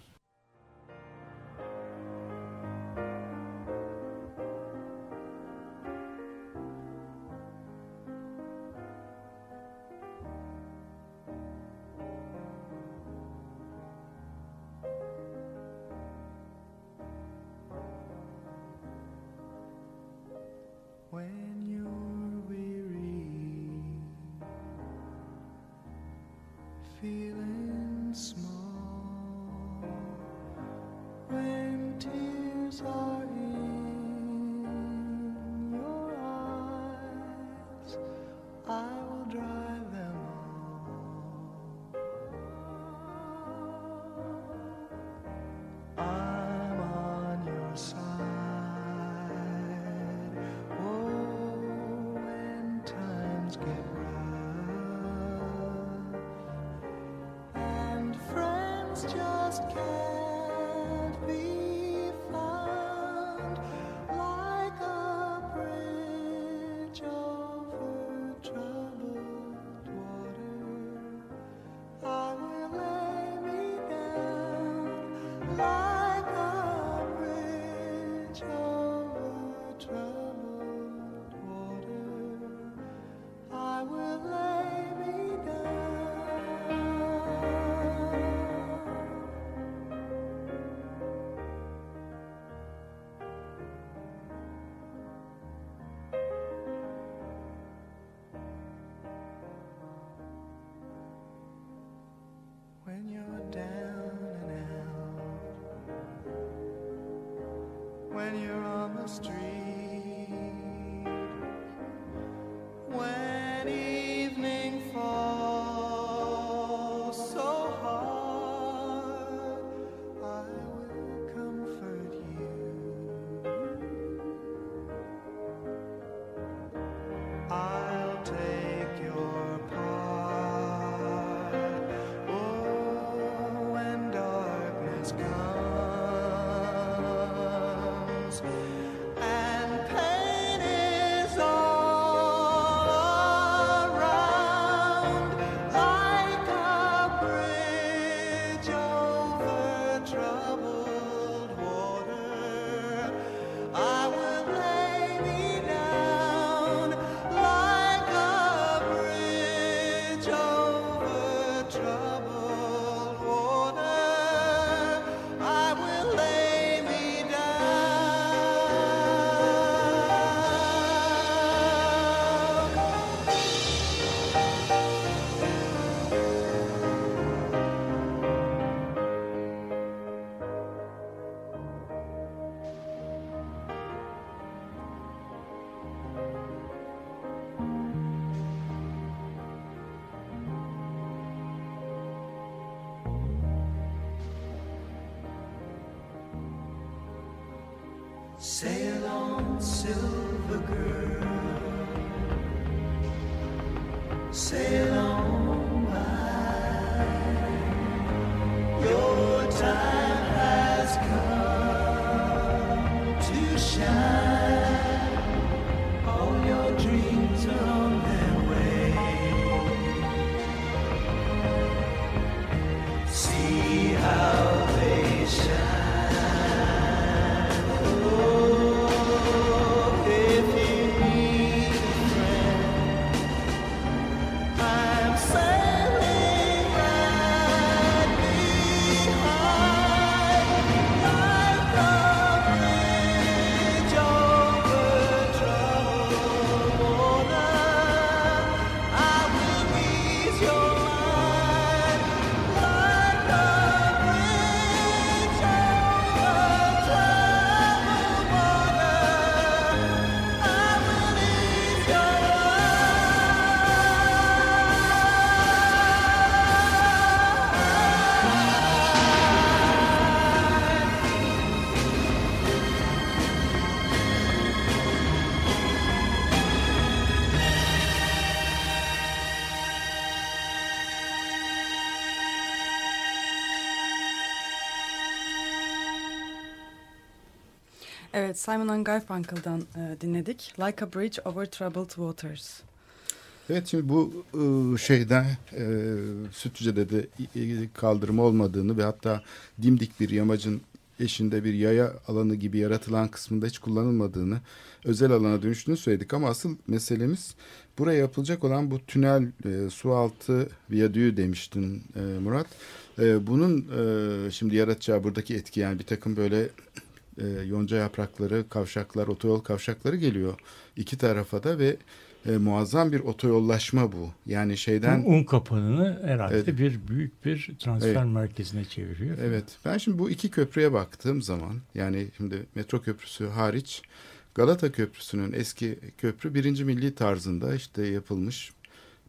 Street. Say Evet, Simon and Garfunkel'dan e, dinledik. Like a Bridge Over Troubled Waters. Evet, şimdi bu e, şeyden e, Sütlüce'de de e, kaldırma olmadığını ve hatta dimdik bir yamacın eşinde bir yaya alanı gibi yaratılan kısmında hiç kullanılmadığını, özel alana dönüştüğünü söyledik. Ama asıl meselemiz buraya yapılacak olan bu tünel, e, su altı viyadüğü demiştin e, Murat. E, bunun e, şimdi yaratacağı buradaki etki yani bir takım böyle e, yonca yaprakları, kavşaklar, otoyol kavşakları geliyor iki tarafa da ve e, muazzam bir otoyollaşma bu. Yani şeyden un, un kapanını herhalde evet. bir büyük bir transfer evet. merkezine çeviriyor. Evet. Ben şimdi bu iki köprüye baktığım zaman yani şimdi metro köprüsü hariç Galata Köprüsü'nün eski köprü birinci milli tarzında işte yapılmış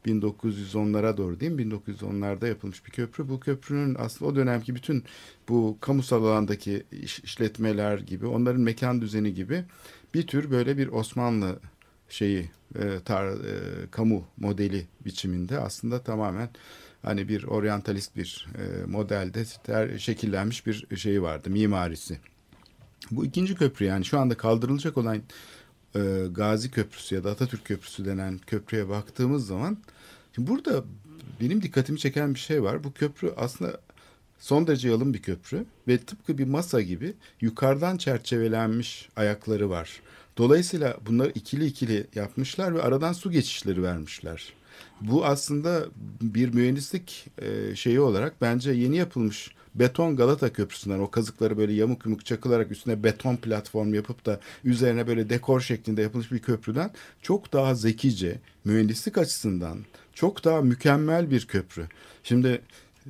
1910'lara doğru değil mi? 1910'larda yapılmış bir köprü. Bu köprünün aslında o dönemki bütün bu kamusal alandaki iş- işletmeler gibi onların mekan düzeni gibi bir tür böyle bir Osmanlı şeyi e, tar, e, kamu modeli biçiminde aslında tamamen hani bir oryantalist bir e, modelde ter- şekillenmiş bir şeyi vardı mimarisi. Bu ikinci köprü yani şu anda kaldırılacak olan e, Gazi Köprüsü ya da Atatürk Köprüsü denen köprüye baktığımız zaman şimdi burada benim dikkatimi çeken bir şey var. Bu köprü aslında son derece yalın bir köprü ve tıpkı bir masa gibi yukarıdan çerçevelenmiş ayakları var. Dolayısıyla bunları ikili ikili yapmışlar ve aradan su geçişleri vermişler. Bu aslında bir mühendislik e, şeyi olarak bence yeni yapılmış beton Galata Köprüsü'nden o kazıkları böyle yamuk yumuk çakılarak üstüne beton platform yapıp da üzerine böyle dekor şeklinde yapılmış bir köprüden çok daha zekice mühendislik açısından çok daha mükemmel bir köprü. Şimdi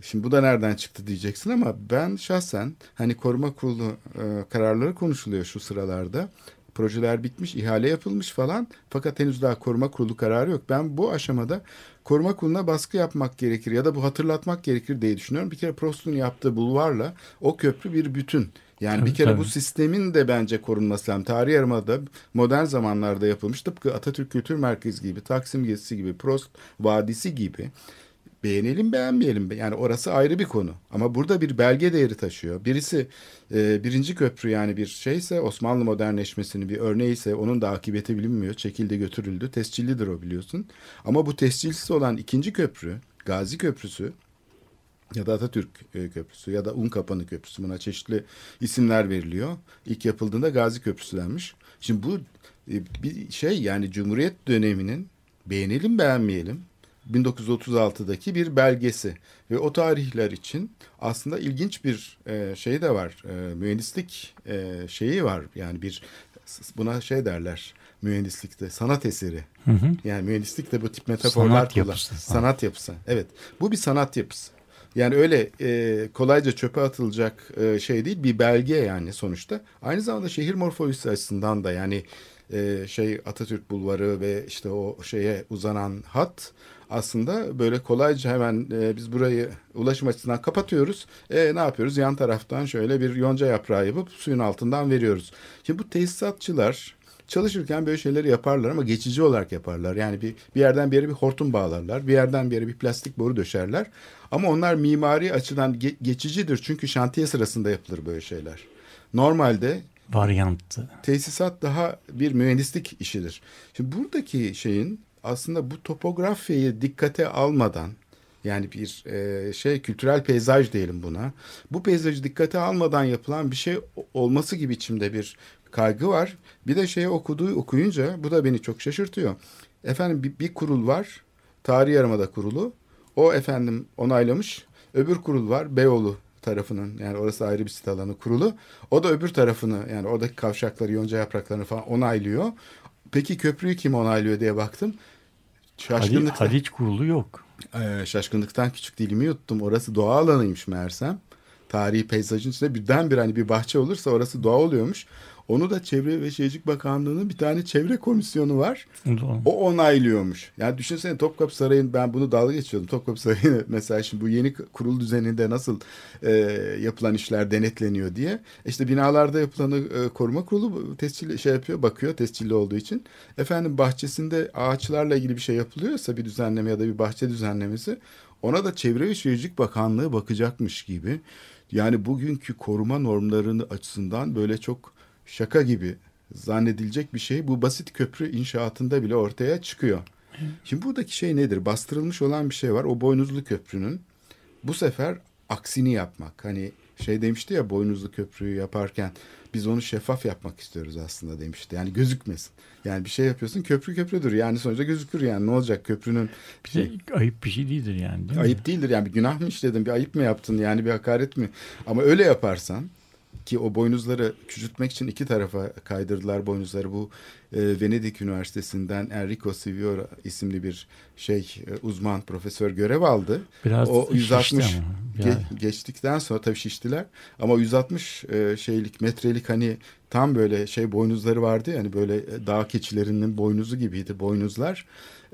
Şimdi bu da nereden çıktı diyeceksin ama ben şahsen hani koruma kurulu e, kararları konuşuluyor şu sıralarda. Projeler bitmiş, ihale yapılmış falan fakat henüz daha koruma kurulu kararı yok. Ben bu aşamada koruma kuruluna baskı yapmak gerekir ya da bu hatırlatmak gerekir diye düşünüyorum. Bir kere Prost'un yaptığı bulvarla o köprü bir bütün. Yani Tabii, bir kere bu tabii. sistemin de bence korunması lazım. Tarih Yarımada'da modern zamanlarda yapılmış tıpkı Atatürk Kültür Merkezi gibi, Taksim Gezisi gibi, Prost Vadisi gibi beğenelim beğenmeyelim yani orası ayrı bir konu ama burada bir belge değeri taşıyor. Birisi e, birinci köprü yani bir şeyse Osmanlı modernleşmesinin bir örneğiyse onun da akıbeti bilinmiyor. Çekildi götürüldü tescillidir o biliyorsun. Ama bu tescilsiz olan ikinci köprü Gazi Köprüsü ya da Atatürk e, Köprüsü ya da Unkapanı Köprüsü buna çeşitli isimler veriliyor. İlk yapıldığında Gazi Köprüsü denmiş. Şimdi bu e, bir şey yani Cumhuriyet döneminin beğenelim beğenmeyelim 1936'daki bir belgesi ve o tarihler için aslında ilginç bir e, şey de var. E, mühendislik e, şeyi var. Yani bir buna şey derler mühendislikte sanat eseri. Hı hı. Yani mühendislik de bu tip metaforlar Sanat kullan- yapısı. Sanat yapısı. Evet. Bu bir sanat yapısı. Yani öyle e, kolayca çöpe atılacak e, şey değil bir belge yani sonuçta. Aynı zamanda şehir morfolojisi açısından da yani e, şey Atatürk Bulvarı ve işte o şeye uzanan hat aslında böyle kolayca hemen e, biz burayı ulaşım açısından kapatıyoruz. E, ne yapıyoruz? Yan taraftan şöyle bir yonca yaprağı yapıp suyun altından veriyoruz. Şimdi bu tesisatçılar çalışırken böyle şeyleri yaparlar ama geçici olarak yaparlar. Yani bir, bir yerden bir yere bir hortum bağlarlar. Bir yerden bir yere bir plastik boru döşerler. Ama onlar mimari açıdan ge- geçicidir. Çünkü şantiye sırasında yapılır böyle şeyler. Normalde Varyanttı. tesisat daha bir mühendislik işidir. Şimdi buradaki şeyin aslında bu topografyayı dikkate almadan yani bir e, şey kültürel peyzaj diyelim buna. Bu peyzajı dikkate almadan yapılan bir şey olması gibi içimde bir kaygı var. Bir de şeyi okuduğu okuyunca bu da beni çok şaşırtıyor. Efendim bir, bir kurul var. Tarih Yarımada kurulu. O efendim onaylamış. Öbür kurul var. Beyoğlu tarafının yani orası ayrı bir sit alanı kurulu. O da öbür tarafını yani oradaki kavşakları, yonca yapraklarını falan onaylıyor. Peki köprüyü kim onaylıyor diye baktım. Şaşkınlıktan, Haliç kurulu yok. Ee, şaşkınlıktan küçük dilimi yuttum. Orası doğa alanıymış meğersem. Tarihi peyzajın içinde birdenbire hani bir bahçe olursa orası doğa oluyormuş. Onu da Çevre ve Şehircilik Bakanlığı'nın bir tane çevre komisyonu var. O da- O onaylıyormuş. Yani düşünsene Topkapı Sarayı'nın ben bunu dalga geçiyordum. Topkapı Sarayı mesela şimdi bu yeni kurul düzeninde nasıl e, yapılan işler denetleniyor diye. İşte binalarda yapılanı e, koruma kurulu tescilli şey yapıyor, bakıyor tescilli olduğu için. Efendim bahçesinde ağaçlarla ilgili bir şey yapılıyorsa bir düzenleme ya da bir bahçe düzenlemesi ona da Çevre ve Şehircilik Bakanlığı bakacakmış gibi. Yani bugünkü koruma normlarını açısından böyle çok şaka gibi zannedilecek bir şey bu basit köprü inşaatında bile ortaya çıkıyor. Şimdi buradaki şey nedir? Bastırılmış olan bir şey var. O boynuzlu köprünün bu sefer aksini yapmak. Hani şey demişti ya boynuzlu köprüyü yaparken biz onu şeffaf yapmak istiyoruz aslında demişti. Yani gözükmesin. Yani bir şey yapıyorsun köprü köprüdür. Yani sonuçta gözükür yani ne olacak köprünün Bir de ayıp bir şey değildir yani değil mi? Ayıp değildir yani bir günah mı işledin bir ayıp mı yaptın yani bir hakaret mi? Ama öyle yaparsan ki o boynuzları küçültmek için iki tarafa kaydırdılar boynuzları bu e, Venedik Üniversitesi'nden Enrico Siviora isimli bir şey e, uzman profesör görev aldı. Biraz o şişti 160 ama. ge- geçtikten sonra tabii şiştiler ama 160 e, şeylik metrelik hani tam böyle şey boynuzları vardı ya hani böyle e, dağ keçilerinin boynuzu gibiydi boynuzlar.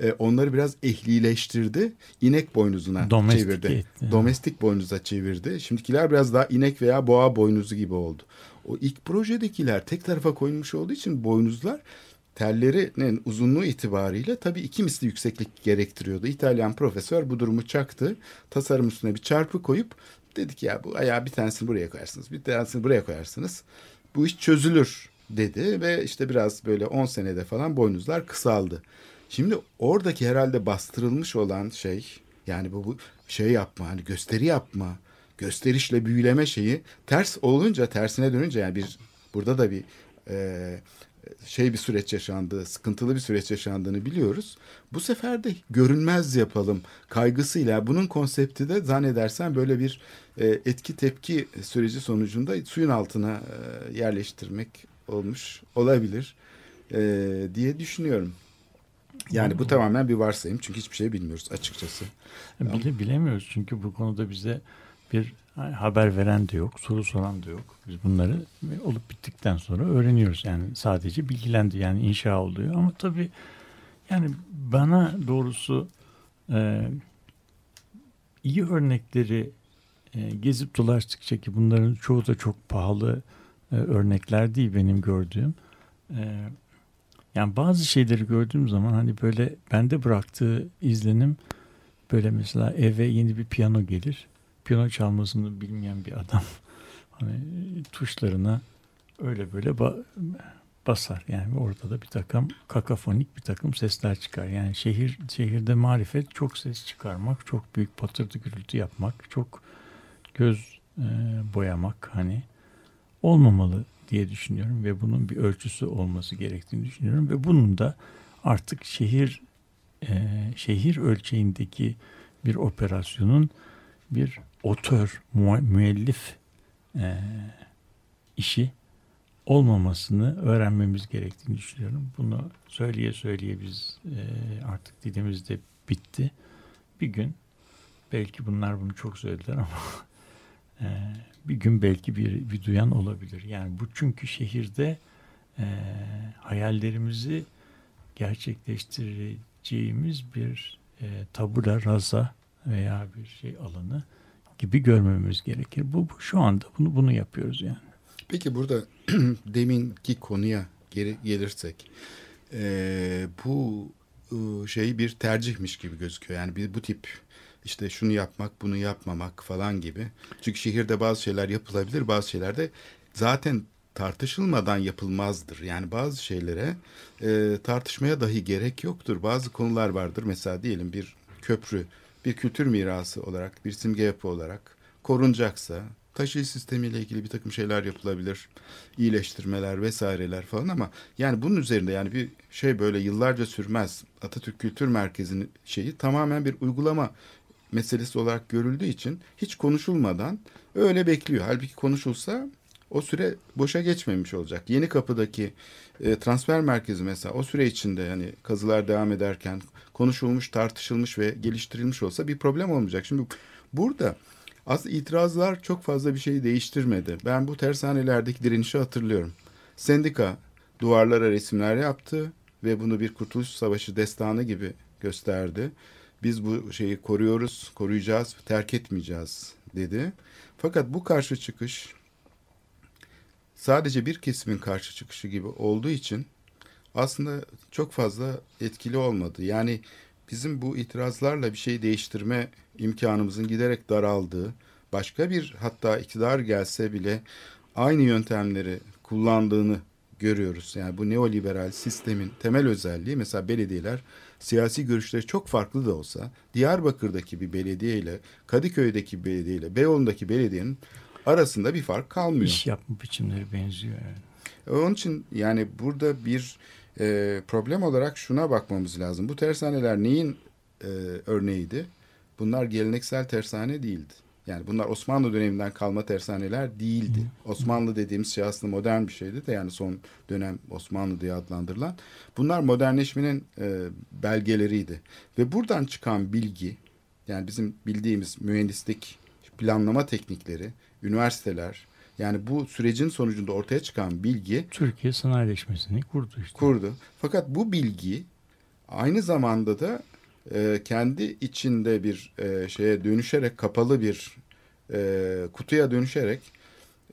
E, onları biraz ehlileştirdi. İnek boynuzuna Domestik çevirdi. etti. Domestik boynuza çevirdi. Şimdikiler biraz daha inek veya boğa boynuzu gibi oldu. O ilk projedekiler tek tarafa koyulmuş olduğu için boynuzlar tellerinin uzunluğu itibariyle tabii iki misli yükseklik gerektiriyordu. İtalyan profesör bu durumu çaktı. Tasarım üstüne bir çarpı koyup dedik ya bu ayağı bir tanesini buraya koyarsınız, bir tanesini buraya koyarsınız. Bu iş çözülür dedi ve işte biraz böyle 10 senede falan boynuzlar kısaldı. Şimdi oradaki herhalde bastırılmış olan şey yani bu, bu şey yapma hani gösteri yapma gösterişle büyüleme şeyi ters olunca tersine dönünce yani bir burada da bir e, şey bir süreç yaşandığı, sıkıntılı bir süreç yaşandığını biliyoruz. Bu sefer de görünmez yapalım kaygısıyla bunun konsepti de zannedersen böyle bir e, etki tepki süreci sonucunda suyun altına e, yerleştirmek olmuş olabilir e, diye düşünüyorum. Yani bu tamamen bir varsayım çünkü hiçbir şey bilmiyoruz açıkçası. Bile, bilemiyoruz çünkü bu konuda bize bir haber veren de yok, soru soran da yok. Biz bunları olup bittikten sonra öğreniyoruz. Yani sadece bilgilendi yani inşa oluyor. Ama tabii yani bana doğrusu e, iyi örnekleri e, gezip dolaştıkça ki bunların çoğu da çok pahalı e, örnekler değil benim gördüğüm. E, yani bazı şeyleri gördüğüm zaman hani böyle bende bıraktığı izlenim böyle mesela eve yeni bir piyano gelir. Piyano çalmasını bilmeyen bir adam hani tuşlarına öyle böyle ba- basar. Yani orada da bir takım kakafonik bir takım sesler çıkar. Yani şehir şehirde marifet çok ses çıkarmak, çok büyük patırtı gürültü yapmak, çok göz e, boyamak hani olmamalı diye düşünüyorum ve bunun bir ölçüsü olması gerektiğini düşünüyorum ve bunun da artık şehir e, şehir ölçeğindeki bir operasyonun bir otör, müellif e, işi olmamasını öğrenmemiz gerektiğini düşünüyorum. Bunu söyleye söyleye biz e, artık dilimizde bitti. Bir gün belki bunlar bunu çok söylediler ama e, bir gün belki bir, bir duyan olabilir. Yani bu çünkü şehirde e, hayallerimizi gerçekleştireceğimiz bir e, tabula rasa veya bir şey alanı gibi görmemiz gerekir. Bu, bu şu anda bunu bunu yapıyoruz yani. Peki burada deminki konuya geri gelirsek e, bu e, şey bir tercihmiş gibi gözüküyor. Yani bir, bu tip işte şunu yapmak bunu yapmamak falan gibi. Çünkü şehirde bazı şeyler yapılabilir bazı şeyler de zaten tartışılmadan yapılmazdır. Yani bazı şeylere e, tartışmaya dahi gerek yoktur. Bazı konular vardır. Mesela diyelim bir köprü bir kültür mirası olarak bir simge yapı olarak korunacaksa taşıyıcı sistemiyle ilgili bir takım şeyler yapılabilir. iyileştirmeler vesaireler falan ama yani bunun üzerinde yani bir şey böyle yıllarca sürmez. Atatürk Kültür Merkezi'nin şeyi tamamen bir uygulama meselesi olarak görüldüğü için hiç konuşulmadan öyle bekliyor. Halbuki konuşulsa o süre boşa geçmemiş olacak. Yeni kapıdaki e, transfer merkezi mesela o süre içinde yani kazılar devam ederken konuşulmuş, tartışılmış ve geliştirilmiş olsa bir problem olmayacak. Şimdi burada aslında itirazlar çok fazla bir şeyi değiştirmedi. Ben bu tersanelerdeki direnişi hatırlıyorum. Sendika duvarlara resimler yaptı ve bunu bir kurtuluş savaşı destanı gibi gösterdi. Biz bu şeyi koruyoruz, koruyacağız, terk etmeyeceğiz dedi. Fakat bu karşı çıkış sadece bir kesimin karşı çıkışı gibi olduğu için aslında çok fazla etkili olmadı. Yani bizim bu itirazlarla bir şey değiştirme imkanımızın giderek daraldığı, başka bir hatta iktidar gelse bile aynı yöntemleri kullandığını görüyoruz. Yani bu neoliberal sistemin temel özelliği mesela belediyeler siyasi görüşleri çok farklı da olsa Diyarbakır'daki bir belediye ile Kadıköy'deki bir belediye ile Beyoğlu'ndaki belediyenin arasında bir fark kalmıyor. İş yapma biçimleri benziyor yani. Onun için yani burada bir e, problem olarak şuna bakmamız lazım. Bu tersaneler neyin e, örneğiydi? Bunlar geleneksel tersane değildi. Yani bunlar Osmanlı döneminden kalma tersaneler değildi. Osmanlı dediğimiz şey aslında modern bir şeydi de yani son dönem Osmanlı diye adlandırılan. Bunlar modernleşmenin e, belgeleriydi. Ve buradan çıkan bilgi yani bizim bildiğimiz mühendislik planlama teknikleri, üniversiteler yani bu sürecin sonucunda ortaya çıkan bilgi Türkiye sanayileşmesini kurdu işte. kurdu. Fakat bu bilgi aynı zamanda da e, kendi içinde bir e, şeye dönüşerek kapalı bir e, kutuya dönüşerek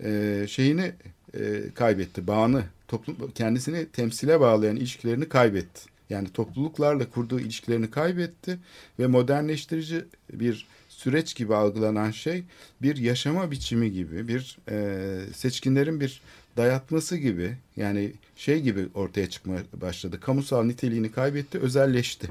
e, şeyini e, kaybetti. Bağını, toplum kendisini temsile bağlayan ilişkilerini kaybetti. Yani topluluklarla kurduğu ilişkilerini kaybetti ve modernleştirici bir süreç gibi algılanan şey bir yaşama biçimi gibi, bir e, seçkinlerin bir dayatması gibi yani şey gibi ortaya çıkmaya başladı. Kamusal niteliğini kaybetti, özelleşti.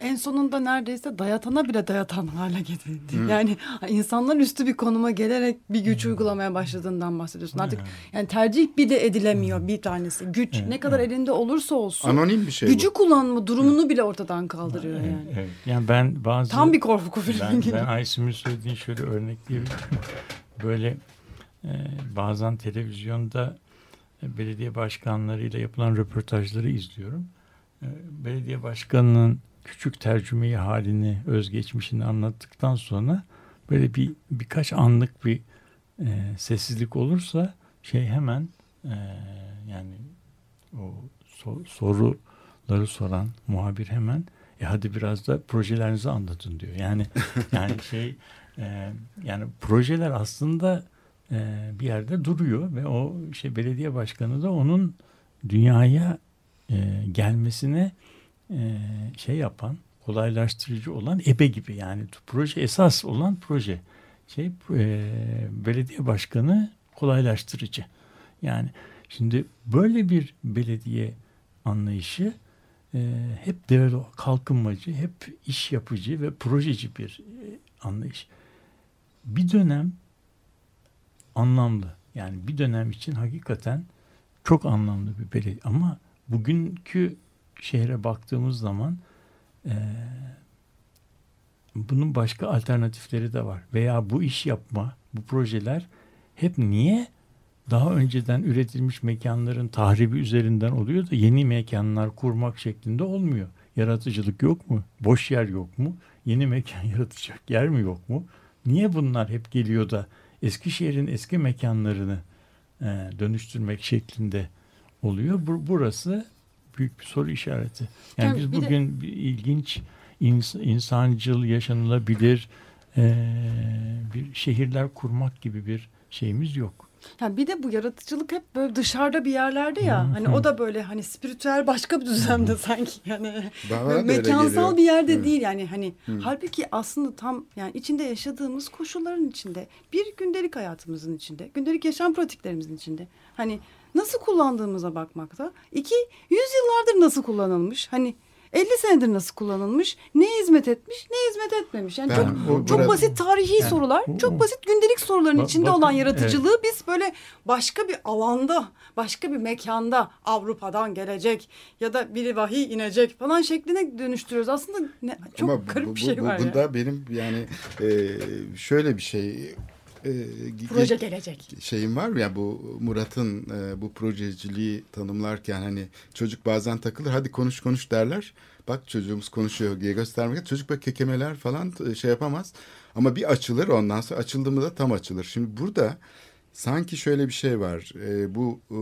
En sonunda neredeyse dayatana bile dayatan hale getirildi. Yani insanlar üstü bir konuma gelerek bir güç uygulamaya başladığından bahsediyorsun. Artık yani tercih bir de edilemiyor bir tanesi. Güç ne kadar elinde olursa olsun. Anonim bir şey gücü bu. kullanma durumunu bile ortadan kaldırıyor yani. Evet. Yani ben bazı Tam bir korku filmi ben, gibi. ben Aysim'in söylediğin şöyle örnekleyebilirim. Böyle e, bazen televizyonda e, belediye başkanlarıyla yapılan röportajları izliyorum. E, belediye başkanının küçük tercümeyi halini, özgeçmişini anlattıktan sonra böyle bir birkaç anlık bir e, sessizlik olursa şey hemen e, yani o so- soruları soran muhabir hemen e hadi biraz da projelerinizi anlatın diyor. Yani yani şey e, yani projeler aslında e, bir yerde duruyor ve o şey belediye başkanı da onun dünyaya e, gelmesine e, şey yapan kolaylaştırıcı olan ebe gibi yani proje esas olan proje. Şey e, belediye başkanı kolaylaştırıcı. Yani şimdi böyle bir belediye anlayışı e, hep devlet kalkınmacı hep iş yapıcı ve projeci bir anlayış. Bir dönem anlamlı. Yani bir dönem için hakikaten çok anlamlı bir belediye. Ama bugünkü şehre baktığımız zaman e, bunun başka alternatifleri de var. Veya bu iş yapma, bu projeler hep niye daha önceden üretilmiş mekanların tahribi üzerinden oluyor da yeni mekanlar kurmak şeklinde olmuyor. Yaratıcılık yok mu? Boş yer yok mu? Yeni mekan yaratacak yer mi yok mu? Niye bunlar hep geliyor da Eskişehir'in eski mekanlarını e, dönüştürmek şeklinde oluyor? Bu, burası büyük bir soru işareti. Yani Yani biz bir de- bugün bir ilginç ins- insancıl yaşanılabilir e, bir şehirler kurmak gibi bir şeyimiz yok. Yani bir de bu yaratıcılık hep böyle dışarıda bir yerlerde ya. Hı, Hani o da böyle hani spiritüel başka bir düzlemde sanki yani. Bana mekansal bir yerde Evet. değil yani hani halbuki aslında tam yani içinde yaşadığımız koşulların içinde bir gündelik hayatımızın içinde gündelik yaşam pratiklerimizin içinde hani nasıl kullandığımıza bakmakta. İki yüzyıllardır nasıl kullanılmış? Hani 50 senedir nasıl kullanılmış? Ne hizmet etmiş ne hizmet etmemiş? Yani Ben çok bu- çok burada- basit tarihi Yani sorular bu- çok bu- basit gündelik soruların Bak- içinde bakın, olan yaratıcılığı biz böyle başka bir alanda başka bir mekanda Avrupa'dan gelecek ya da bir vahiy inecek falan şekline dönüştürüyoruz. Aslında ne, çok Ama bu- garip bu, bir şey bu, var ya. Bunda benim yani e, şöyle bir şey e, Proje gelecek. şeyim var ya bu Murat'ın e, bu projeciliği tanımlarken hani çocuk bazen takılır hadi konuş konuş derler. Bak çocuğumuz konuşuyor diye göstermek. Çocuk böyle kekemeler falan e, şey yapamaz. Ama bir açılır ondan sonra açıldı mı da tam açılır. Şimdi burada sanki şöyle bir şey var. E, bu e,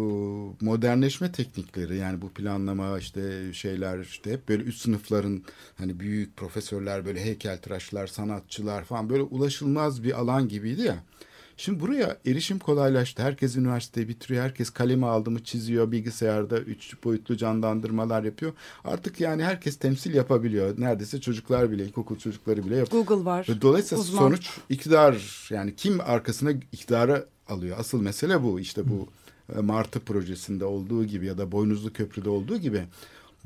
modernleşme teknikleri yani bu planlama işte şeyler işte hep böyle üst sınıfların hani büyük profesörler böyle heykeltıraşlar, sanatçılar falan böyle ulaşılmaz bir alan gibiydi ya. Şimdi buraya erişim kolaylaştı. Herkes üniversiteyi bitiriyor. Herkes kalemi aldı mı çiziyor. Bilgisayarda üç boyutlu canlandırmalar yapıyor. Artık yani herkes temsil yapabiliyor. Neredeyse çocuklar bile, ilkokul çocukları bile yapıyor. Google var. Dolayısıyla uzman. sonuç iktidar yani kim arkasına iktidarı alıyor. Asıl mesele bu. İşte bu e, Martı projesinde olduğu gibi ya da Boynuzlu Köprü'de olduğu gibi.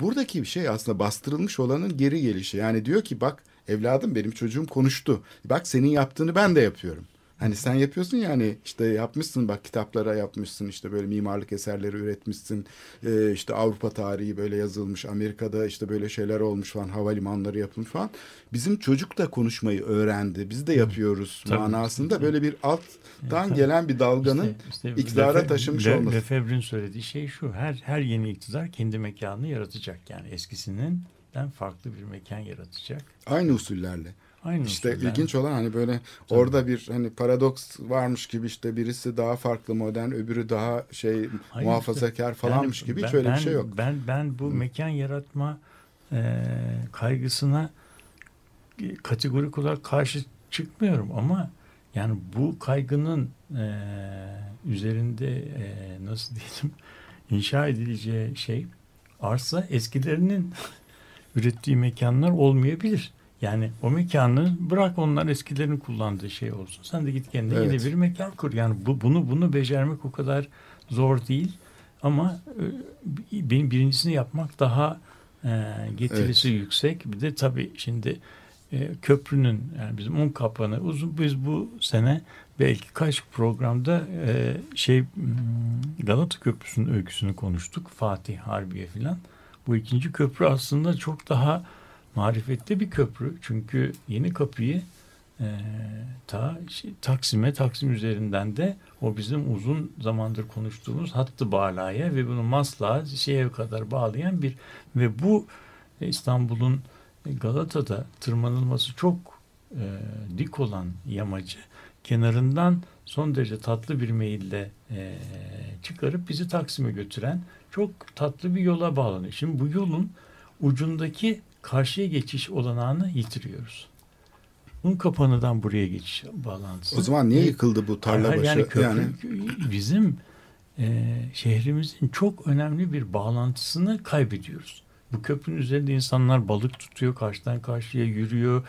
Buradaki bir şey aslında bastırılmış olanın geri gelişi. Yani diyor ki bak evladım benim çocuğum konuştu. Bak senin yaptığını ben de yapıyorum. Hani sen yapıyorsun ya hani işte yapmışsın bak kitaplara yapmışsın işte böyle mimarlık eserleri üretmişsin. Ee, işte Avrupa tarihi böyle yazılmış. Amerika'da işte böyle şeyler olmuş falan. Havalimanları yapılmış falan. Bizim çocuk da konuşmayı öğrendi. Biz de yapıyoruz Tabii, manasında tabii. böyle bir alttan gelen bir dalganın İşte- işte iktidara Lefe- taşımış Le- olması. Lefebvre'nin söylediği şey şu. Her her yeni iktidar kendi mekanını yaratacak. Yani eskisinden farklı bir mekan yaratacak. Aynı usullerle. Aynı İşte usuller. ilginç olan hani böyle orada bir hani paradoks varmış gibi işte birisi daha farklı modern öbürü daha şey Hayır, muhafazakar işte falanmış yani gibi hiç ben- öyle bir şey yok. Ben ben bu mekan yaratma e, kaygısına kategorik olarak karşı çıkmıyorum ama yani bu kaygının e, üzerinde e, nasıl diyelim inşa edileceği şey arsa eskilerinin ürettiği mekanlar olmayabilir. Yani o mekanı bırak onlar eskilerin kullandığı şey olsun. Sen de git kendine Evet. yeni bir mekan kur. Yani bu, bunu bunu becermek o kadar zor değil. Ama e, benim birincisini yapmak daha e, getirisi yüksek. Bir de tabii şimdi e, köprünün yani bizim un kapanı uzun biz bu sene belki kaç programda e, şey hmm, Galata Köprüsü'nün öyküsünü konuştuk. Fatih Harbiye filan. Bu ikinci köprü aslında çok daha marifetli bir köprü. Çünkü yeni kapıyı e, ta şey, Taksim'e Taksim üzerinden de o bizim uzun zamandır konuştuğumuz hattı bağlaya ve bunu Maslak'a şeye kadar bağlayan bir ve bu e, İstanbul'un e, Galata'da tırmanılması çok e, dik olan yamacı kenarından son derece tatlı bir meyille e, çıkarıp bizi Taksim'e götüren çok tatlı bir yola bağlanıyor. Şimdi bu yolun ucundaki karşıya geçiş olanağını yitiriyoruz. Un kapanıdan buraya geçiş bağlantısı. O zaman niye yıkıldı bu tarla başı? Yani köprü, yani bizim e, şehrimizin çok önemli bir bağlantısını kaybediyoruz. Bu köprünün üzerinde insanlar balık tutuyor, karşıdan karşıya yürüyor.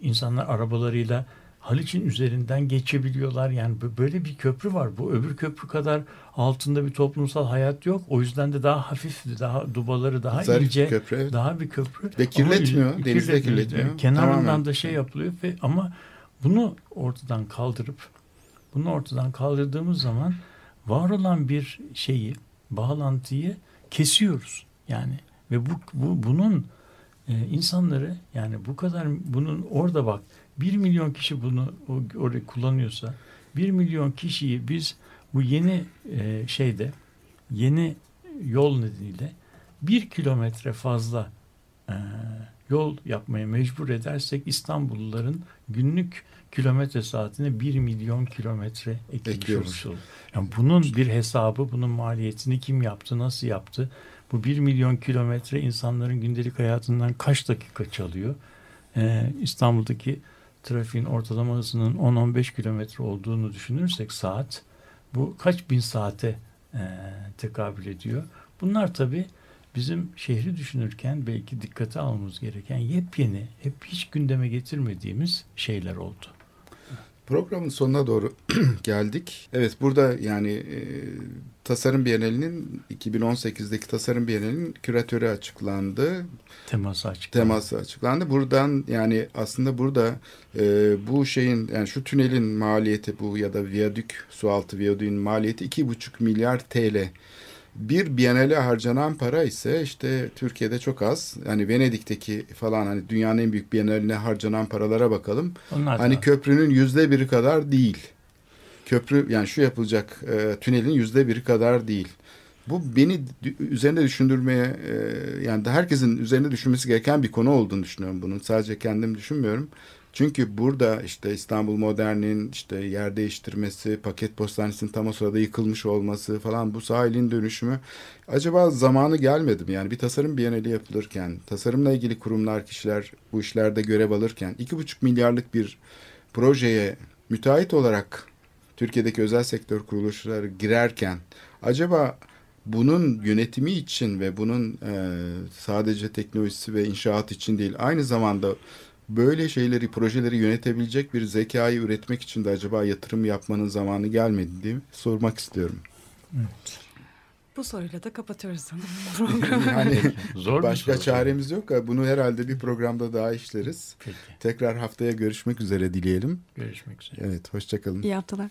İnsanlar arabalarıyla Haliç'in üzerinden geçebiliyorlar. Yani bö- böyle bir köprü var. Bu öbür köprü kadar altında bir toplumsal hayat yok. O yüzden de daha hafif, daha dubaları daha zarif ince, köprü. evet. daha bir köprü. Ve kirletmiyor, Ama denizde kirletmiyor. kirletmiyor. Kenarından Tamamen. da şey yapılıyor ve ama bunu ortadan kaldırıp bunu ortadan kaldırdığımız zaman var olan bir şeyi, bağlantıyı kesiyoruz. Yani ve bu, bu bunun e, insanları yani bu kadar bunun orada bak bir milyon kişi bunu o- orayı kullanıyorsa bir milyon kişiyi biz bu yeni e, şeyde yeni yol nedeniyle bir kilometre fazla e, yol yapmaya mecbur edersek İstanbulluların günlük kilometre saatine 1 milyon kilometre Ekliyoruz. Yani bunun bir hesabı, bunun maliyetini kim yaptı, nasıl yaptı? Bu 1 milyon kilometre insanların gündelik hayatından kaç dakika çalıyor? Ee, İstanbul'daki trafiğin ortalama hızının 10-15 kilometre olduğunu düşünürsek saat bu kaç bin saate e, tekabül ediyor? Bunlar tabii bizim şehri düşünürken belki dikkate almamız gereken yepyeni, hep hiç gündeme getirmediğimiz şeyler oldu. Programın sonuna doğru geldik. Evet burada yani e, Tasarım Bienalinin 2018'deki Tasarım Bienalinin küratörü açıklandı. Teması açık. Teması açıklandı. Buradan yani aslında burada e, bu şeyin yani şu tünelin maliyeti bu ya da viyadük sualtı viyadüğün maliyeti 2,5 milyar TL. Bir Biennale harcanan para ise işte Türkiye'de çok az. Yani Venedik'teki falan hani dünyanın en büyük Biennaline harcanan paralara bakalım. Onlar Hani da- köprünün yüzde biri kadar değil. Köprü yani şu yapılacak e, tünelin yüzde biri kadar değil. Bu beni üzerinde düşündürmeye e, yani herkesin üzerinde düşünmesi gereken bir konu olduğunu düşünüyorum bunun. Sadece kendim düşünmüyorum. Çünkü burada işte İstanbul Modern'in işte yer değiştirmesi, paket postanesinin tam o sırada yıkılmış olması falan bu sahilin dönüşümü acaba zamanı gelmedi mi? Yani bir tasarım bienali yapılırken, tasarımla ilgili kurumlar, kişiler bu işlerde görev alırken iki buçuk milyarlık bir projeye müteahhit olarak Türkiye'deki özel sektör kuruluşları girerken acaba bunun yönetimi için ve bunun e, sadece teknolojisi ve inşaat için değil aynı zamanda böyle şeyleri, projeleri yönetebilecek bir zekayı üretmek için de acaba yatırım yapmanın zamanı gelmedi diye sormak istiyorum. Bu soruyla da kapatıyoruz sanırım programı. Yani Zor başka soru. çaremiz yok. Bunu herhalde bir programda daha işleriz. Peki. Tekrar haftaya görüşmek üzere dileyelim. Görüşmek üzere. Evet, hoşçakalın. İyi haftalar.